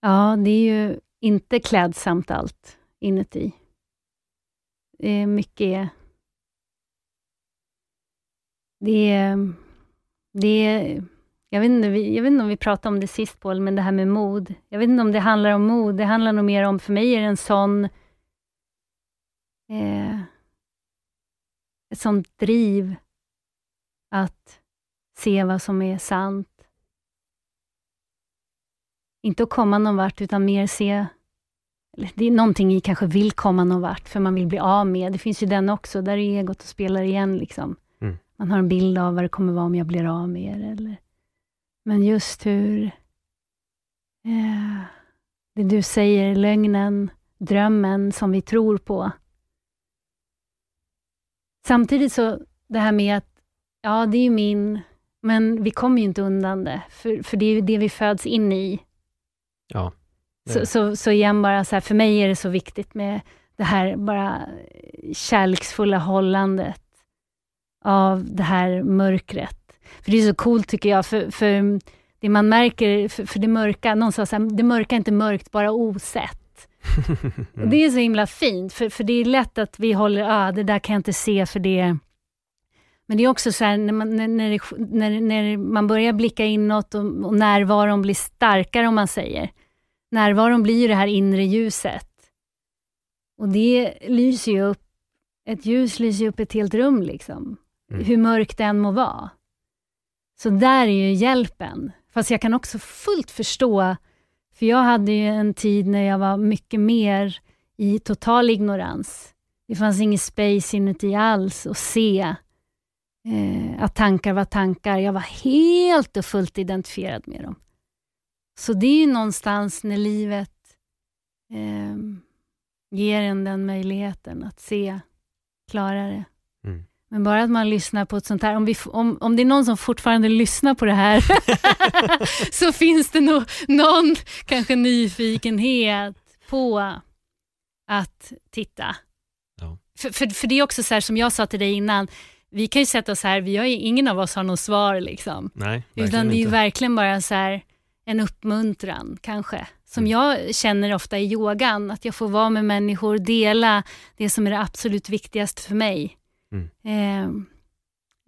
ja, det är ju inte klädsamt allt inuti. Det är mycket... Det är... Det är jag, vet inte, jag vet inte om vi pratade om det sist, Paul, men det här med mod. Jag vet inte om det handlar om mod. Det handlar nog mer om, för mig är det en sån... Eh, ett sånt driv att se vad som är sant. Inte att komma någon vart, utan mer se det är någonting i kanske vill komma någon vart, för man vill bli av med. Det finns ju den också, där är egot och spelar igen. Liksom. Mm. Man har en bild av vad det kommer vara om jag blir av med er. Eller... Men just hur eh, det du säger, lögnen, drömmen som vi tror på. Samtidigt så, det här med att, ja, det är ju min, men vi kommer ju inte undan det, för, för det är ju det vi föds in i. Ja. Så, det. så, så igen bara så här, för mig är det så viktigt med det här bara kärleksfulla hållandet av det här mörkret. För det är så coolt tycker jag, för, för det man märker, för, för det mörka, någon sa så här, det mörka är inte mörkt, bara osett. Och det är så himla fint, för, för det är lätt att vi håller, ah, det där kan jag inte se för det men det är också så här, när man, när, när, när man börjar blicka inåt och, och närvaron blir starkare, om man säger. Närvaron blir ju det här inre ljuset. Och det lyser ju upp, ett ljus lyser upp ett helt rum, liksom. Mm. hur mörkt det än må vara. Så där är ju hjälpen. Fast jag kan också fullt förstå, för jag hade ju en tid när jag var mycket mer i total ignorans. Det fanns ingen space inuti alls att se eh, att tankar var tankar. Jag var helt och fullt identifierad med dem. Så det är ju någonstans när livet eh, ger en den möjligheten att se klarare. Mm. Men bara att man lyssnar på ett sånt här, om, vi, om, om det är någon som fortfarande lyssnar på det här, så finns det nog någon kanske nyfikenhet på att titta. Ja. För, för, för det är också så här som jag sa till dig innan, vi kan ju sätta oss här, vi har ingen av oss har något svar liksom. Nej, Utan det är ju verkligen bara så här en uppmuntran kanske. Som Mm. jag känner ofta i yogan, att jag får vara med människor, dela det som är det absolut viktigaste för mig. Mm. Eh,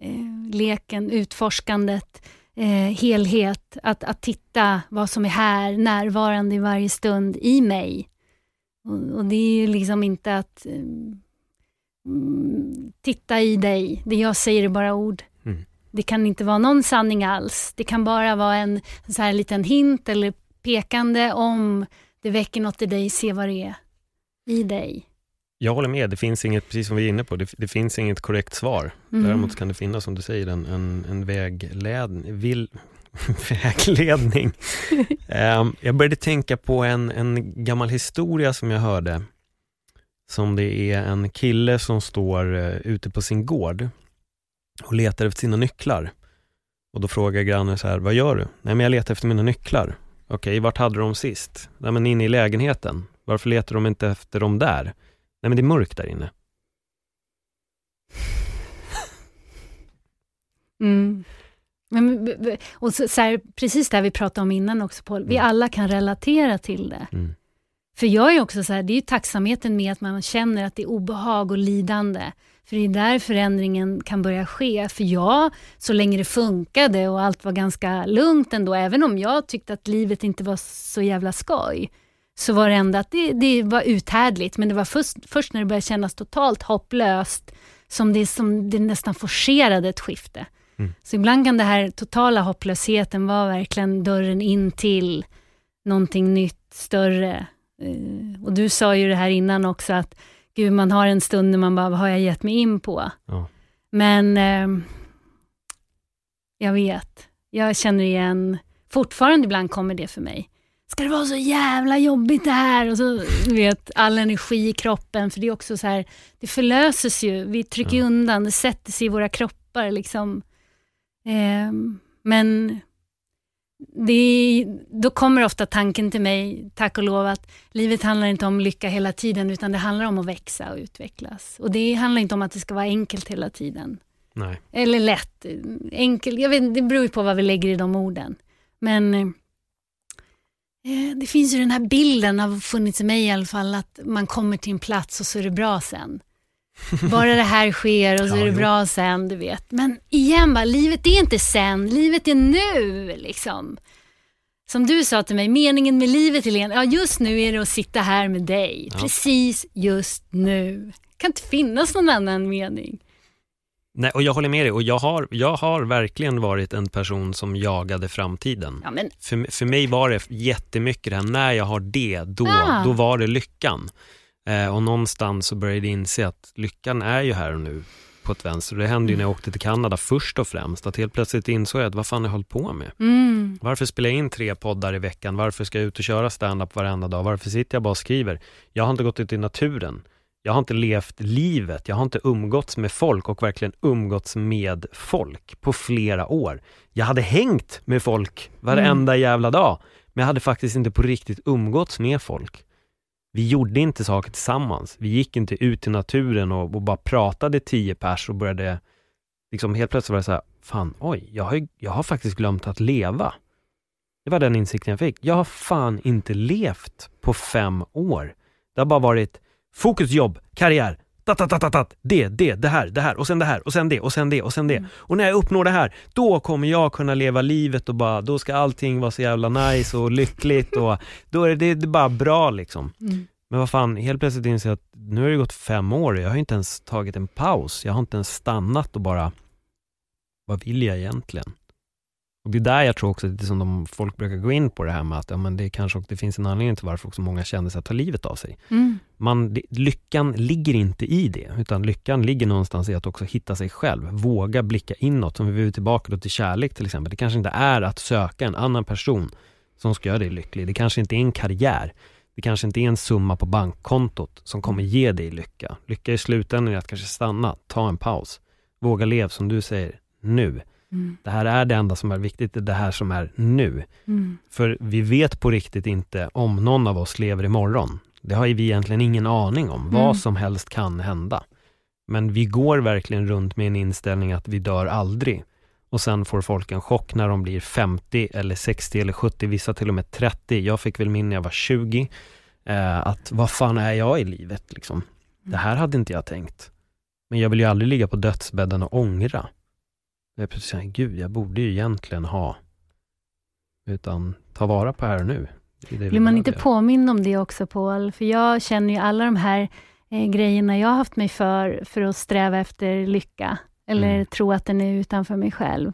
eh, leken, utforskandet, eh, helhet, att, att titta vad som är här, närvarande i varje stund i mig. Och, och det är ju liksom inte att eh, mm, titta i dig, det jag säger är bara ord. Det kan inte vara någon sanning alls. Det kan bara vara en så här liten hint eller pekande om det väcker något i dig, se vad det är i dig. Jag håller med, det finns inget, precis som vi är inne på, det, det finns inget korrekt svar. Mm. Däremot kan det finnas, som du säger, en, en, en vägledning. Vill, vägledning. um, jag började tänka på en, en gammal historia som jag hörde. Som det är en kille som står uh, ute på sin gård och letar efter sina nycklar. Och då frågar grannen så här, vad gör du? Nej men jag letar efter mina nycklar. Okej, vart hade du dem sist? Nej men inne i lägenheten. Varför letar de inte efter dem där? Nej men det är mörkt där inne. Mm. Men, och så, så här, precis det vi pratade om innan också Paul, vi Mm. alla kan relatera till det. Mm. För jag är också så här, det är ju tacksamheten med att man känner att det är obehag och lidande. För det är där förändringen kan börja ske. För jag, så länge det funkade och allt var ganska lugnt ändå, även om jag tyckte att livet inte var så jävla skoj, så var det ändå att det, det var uthärdligt. Men det var först, först när det började kännas totalt hopplöst som det, som det nästan forcerade ett skifte. Mm. Så ibland kan det här totala hopplösheten vara verkligen dörren in till någonting nytt, större. Eh, Och du sa ju det här innan också att gud, man har en stund när man bara, vad har jag gett mig in på? Ja. Men eh, jag vet, jag känner igen, fortfarande ibland kommer det för mig. Ska det vara så jävla jobbigt det här? Och så, du vet, all energi i kroppen, för det är också så här, det förlöses ju, vi trycker Ja. undan, det sätter sig i våra kroppar liksom. Ehm, men det då kommer ofta tanken till mig, tack och lov, att livet handlar inte om lycka hela tiden, utan det handlar om att växa och utvecklas. Och det handlar inte om att det ska vara enkelt hela tiden. Nej. Eller lätt. Enkel, jag vet, det beror ju på vad vi lägger i de orden. Men eh, det finns ju den här bilden, har funnits i mig i alla fall, att man kommer till en plats och så är det bra sen. Bara det här sker och så Ja, är det jo. bra sen, du vet. Men igen, bara, livet är inte sen, livet är nu. liksom. Som du sa till mig, meningen med livet Helene, ja just nu är det att sitta här med dig. Ja. Precis just nu. Det kan inte finnas någon annan mening. Nej, och jag håller med dig. Och jag har, jag har verkligen varit en person som jagade framtiden. Ja, men För, för mig var det jättemycket det här, när jag har det, då, Ah. då var det lyckan. Eh, och någonstans så började jag inse att lyckan är ju här och nu på ett vänster. Det hände ju när jag åkte till Kanada först och främst, att helt plötsligt insåg jag att vad fan har jag hållit på med? Mm. Varför spelar jag in tre poddar i veckan? Varför ska jag ut och köra stand-up varenda dag? Varför sitter jag bara och skriver? Jag har inte gått ut i naturen. Jag har inte levt livet. Jag har inte umgåtts med folk och verkligen umgåtts med folk på flera år. Jag hade hängt med folk varenda jävla dag, men jag hade faktiskt inte på riktigt umgåtts med folk. Vi gjorde inte saker tillsammans. Vi gick inte ut i naturen och, och bara pratade tio pers och började, liksom helt plötsligt var det så här, fan oj, jag har, jag har faktiskt glömt att leva. Det var den insikten jag fick. Jag har fan inte levt på fem år. Det har bara varit fokus, jobb, karriär, tat, tat, tat, tat, det, det, det här, det här och sen det här och sen det och sen det och sen det. Och när jag uppnår det här, då kommer jag kunna leva livet och bara, då ska allting vara så jävla nice och lyckligt och då är det, det, det är bara bra liksom. Mm. Men vad fan, helt plötsligt inser jag att nu har det gått fem år och jag har inte ens tagit en paus. Jag har inte ens stannat och bara, vad vill jag egentligen? Och det är där jag tror också, det som de, folk brukar gå in på det här med att ja, men det kanske också, det finns en anledning till varför också många känner sig att ta livet av sig. Mm. Man, det, lyckan ligger inte i det, utan lyckan ligger någonstans i att också hitta sig själv, våga blicka inåt, som vi är tillbaka då till kärlek till exempel. Det kanske inte är att söka en annan person som ska göra dig lycklig. Det kanske inte är en karriär. Det kanske inte är en summa på bankkontot som kommer ge dig lycka. Lycka i slutändan är att kanske stanna, ta en paus, våga leva som du säger, nu. Mm. Det här är det enda som är viktigt, det är det här som är nu. Mm. För vi vet på riktigt inte om någon av oss lever imorgon. Det har vi egentligen ingen aning om. Mm. Vad som helst kan hända. Men vi går verkligen runt med en inställning att vi dör aldrig. Och sen får folk en chock när de blir 50 eller 60 eller 70, vissa till och med 30. Jag fick väl min när jag var 20. Eh, att vad fan är jag i livet liksom? Det här hade inte jag tänkt. Men jag vill ju aldrig ligga på dödsbädden och ångra. Jag plötsligt säger, gud, jag borde ju egentligen ha utan ta vara på här och nu. Blir man inte påmind om det också Paul? För jag känner ju alla de här eh, grejerna jag har haft mig för, för att sträva efter lycka, eller Mm. tro att den är utanför mig själv.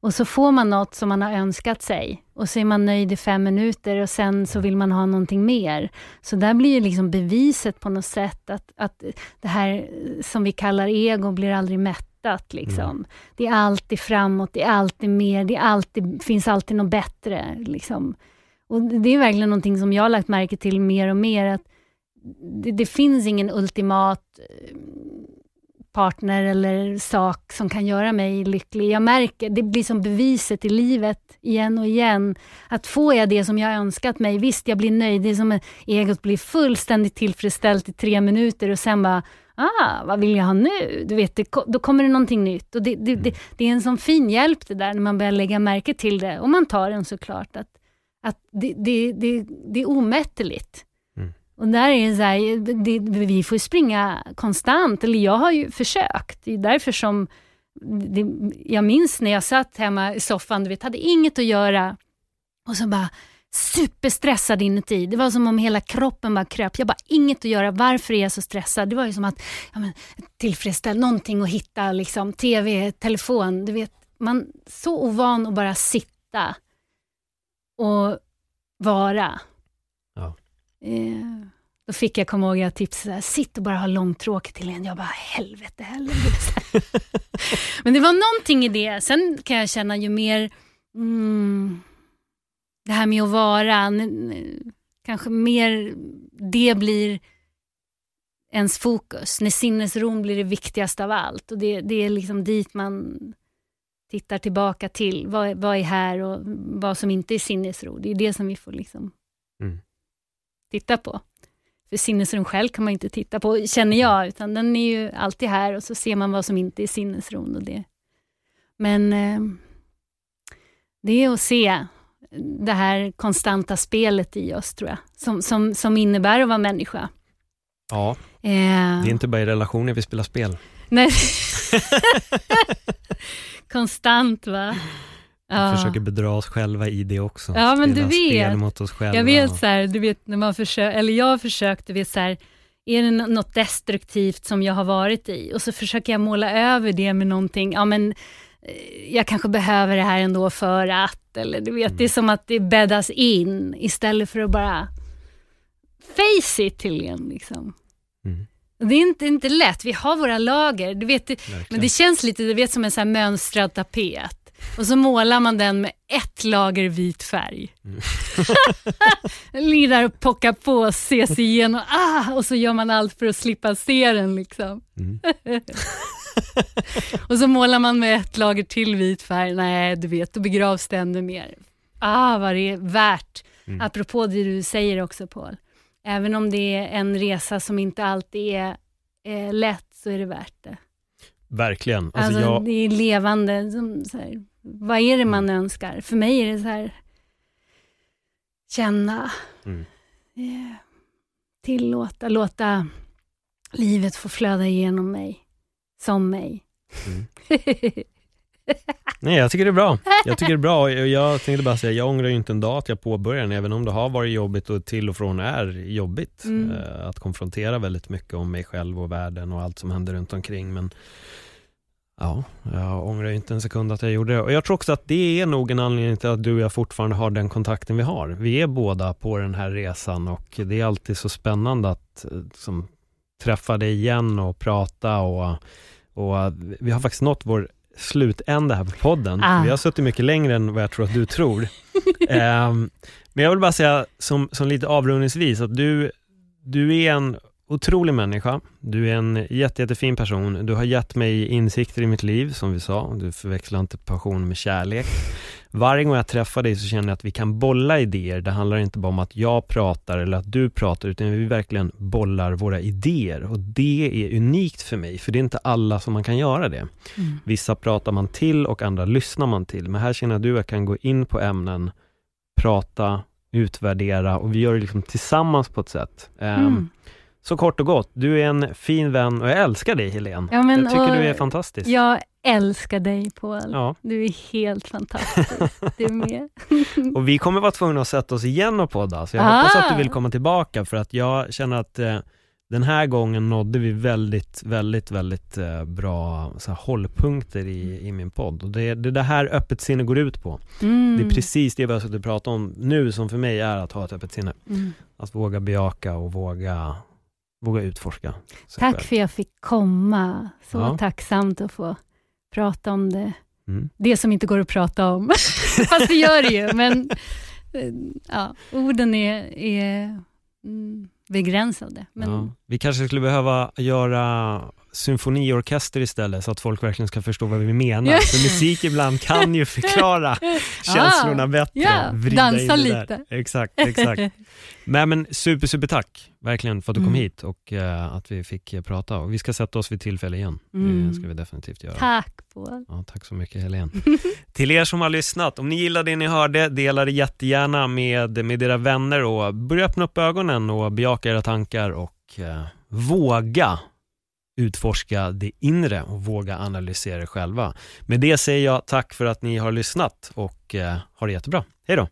Och så får man något som man har önskat sig och så är man nöjd i fem minuter och sen så vill man ha någonting mer. Så där blir ju liksom beviset på något sätt att, att det här som vi kallar ego blir aldrig mättat. Liksom. Mm. Det är alltid framåt, det är alltid mer, det är alltid, finns alltid något bättre. Liksom. Och Det är verkligen någonting som jag har lagt märke till mer och mer, att det, det finns ingen ultimat partner eller sak som kan göra mig lycklig. Jag märker, det blir som beviset i livet igen och igen, att får jag det som jag önskat mig, visst jag blir nöjd, det är som att egot blir fullständigt tillfredsställt i tre minuter och sen bara, ah, vad vill jag ha nu? Du vet, det, då kommer det någonting nytt. Och det, det, det, det, är en sån fin hjälp det där, när man börjar lägga märke till det, och man tar den såklart, att, att det, det, det, det är omättligt. Och där är det så här, det, vi får springa konstant, eller jag har ju försökt. Det är därför som, det, jag minns när jag satt hemma i soffan, du vet, hade inget att göra och så bara superstressad inuti. Det var som om hela kroppen bara kröp. Jag bara, inget att göra. Varför är jag så stressad? Det var ju som att ja, men, tillfredsställa någonting att hitta, liksom, TV, telefon. Du vet, man så ovan att bara sitta och vara. Eh, då fick jag komma ihåg, jag tipsade, sitt och bara ha långtråkigt till en. Jag bara, helvete heller. Men det var någonting i det. Sen kan jag känna ju mer, mm, det här med att vara, kanske mer det blir ens fokus. När sinnesron blir det viktigaste av allt. Och det, det är liksom dit man tittar tillbaka till. Vad, vad är här och vad som inte är sinnesro. Det är det som vi får liksom mm titta på. För sinnesron själv kan man inte titta på, känner jag, utan den är ju alltid här och så ser man vad som inte är sinnesron. Och det. Men eh, det är att se det här konstanta spelet i oss, tror jag, som, som, som innebär att vara människa. Ja, eh. det är inte bara i relationer vi spelar spel. Nej. Konstant va? Ja. Försöker bedra oss själva i det också. Ja, men du vet. mot oss själva. Jag vet så här, du vet när man försöker, eller jag har försökt, du vet så här, är det något destruktivt som jag har varit i? Och så försöker jag måla över det med någonting, ja men eh, jag kanske behöver det här ändå för att, eller du vet, mm. det är mm. som att det bäddas in istället för att bara face it till en. Liksom. Mm. Det är inte, inte lätt, vi har våra lager, du vet, men det känns lite du vet, som en så mönstrad tapet. Och så målar man den med ett lager vit färg. Mm. Ligger där och pockar på, sig igenom, ah, och så gör man allt för att slippa se den. Liksom. Mm. och så målar man med ett lager till vit färg. Nej, du vet, då begravs det ännu mer. Ah, vad det är värt. Mm. Apropå det du säger också, Paul. Även om det är en resa som inte alltid är, är lätt, så är det värt det. Verkligen. Alltså, alltså jag... Det är levande. Som, så här, vad är det man mm. önskar? För mig är det så här, känna, mm. eh, tillåta, låta livet få flöda igenom mig, som mig. Mm. Nej, jag tycker det är bra. Jag tycker det är bra. Jag tänkte bara säga, jag ångrar ju inte en dag att jag påbörjade den, även om det har varit jobbigt och till och från är jobbigt. Mm. Eh, att konfrontera väldigt mycket om mig själv och världen och allt som händer runt omkring. Men Ja, jag ångrar inte en sekund att jag gjorde det. Och jag tror också att det är nog en anledning till att du och jag fortfarande har den kontakten vi har. Vi är båda på den här resan och det är alltid så spännande att liksom, träffa dig igen och prata och, och vi har faktiskt nått vår slutände här på podden. Ah. Vi har suttit mycket längre än vad jag tror att du tror. um, men jag vill bara säga som, som lite avrundningsvis att du, du är en otrolig människa. Du är en jätte, jättefin person. Du har gett mig insikter i mitt liv, som vi sa. Du förväxlar inte passion med kärlek. Varje gång jag träffar dig så känner jag att vi kan bolla idéer. Det handlar inte bara om att jag pratar eller att du pratar, utan vi verkligen bollar våra idéer. Och det är unikt för mig, för det är inte alla som man kan göra det. Mm. Vissa pratar man till och andra lyssnar man till. Men här känner jag att du kan gå in på ämnen, prata, utvärdera och vi gör det liksom tillsammans på ett sätt. Ehm, mm. Så kort och gott, du är en fin vän och jag älskar dig Helene. Ja, men, jag tycker du är fantastisk. Jag älskar dig Paul. Ja. Du är helt fantastisk. du är med. och vi kommer vara tvungna att sätta oss igen och podda, så jag ah. hoppas att du vill komma tillbaka för att jag känner att eh, den här gången nådde vi väldigt, väldigt, väldigt eh, bra så här, hållpunkter i, i min podd. Och det är det, det här öppet sinne går ut på. Mm. Det är precis det vi har suttit och pratat om nu som för mig är att ha ett öppet sinne. Mm. Att våga bejaka och våga, våga utforska. Tack själv. för att jag fick komma. Så Ja. tacksamt att få prata om det. Mm. Det som inte går att prata om. Fast det gör det ju. Men eh, ja, orden är, är mm, begränsade. Men, Ja. Vi kanske skulle behöva göra symfoniorkester istället så att folk verkligen ska förstå vad vi menar. Ja. För musik ibland kan ju förklara känslorna bättre. ja, och vrida dansa det lite. Exakt, exakt. Nej men super, super tack verkligen för att du kom Mm. hit och eh, att vi fick eh, prata. Och vi ska sätta oss vid tillfälle igen. Det Mm. ska vi definitivt göra. Tack Paul. Ja, tack så mycket Helene. Till er som har lyssnat, om ni gillade det ni hörde, dela det jättegärna med, med era vänner och börja öppna upp ögonen och bejaka era tankar och eh, våga utforska det inre och våga analysera det själva. Med det säger jag tack för att ni har lyssnat och eh, ha det jättebra. Hej då!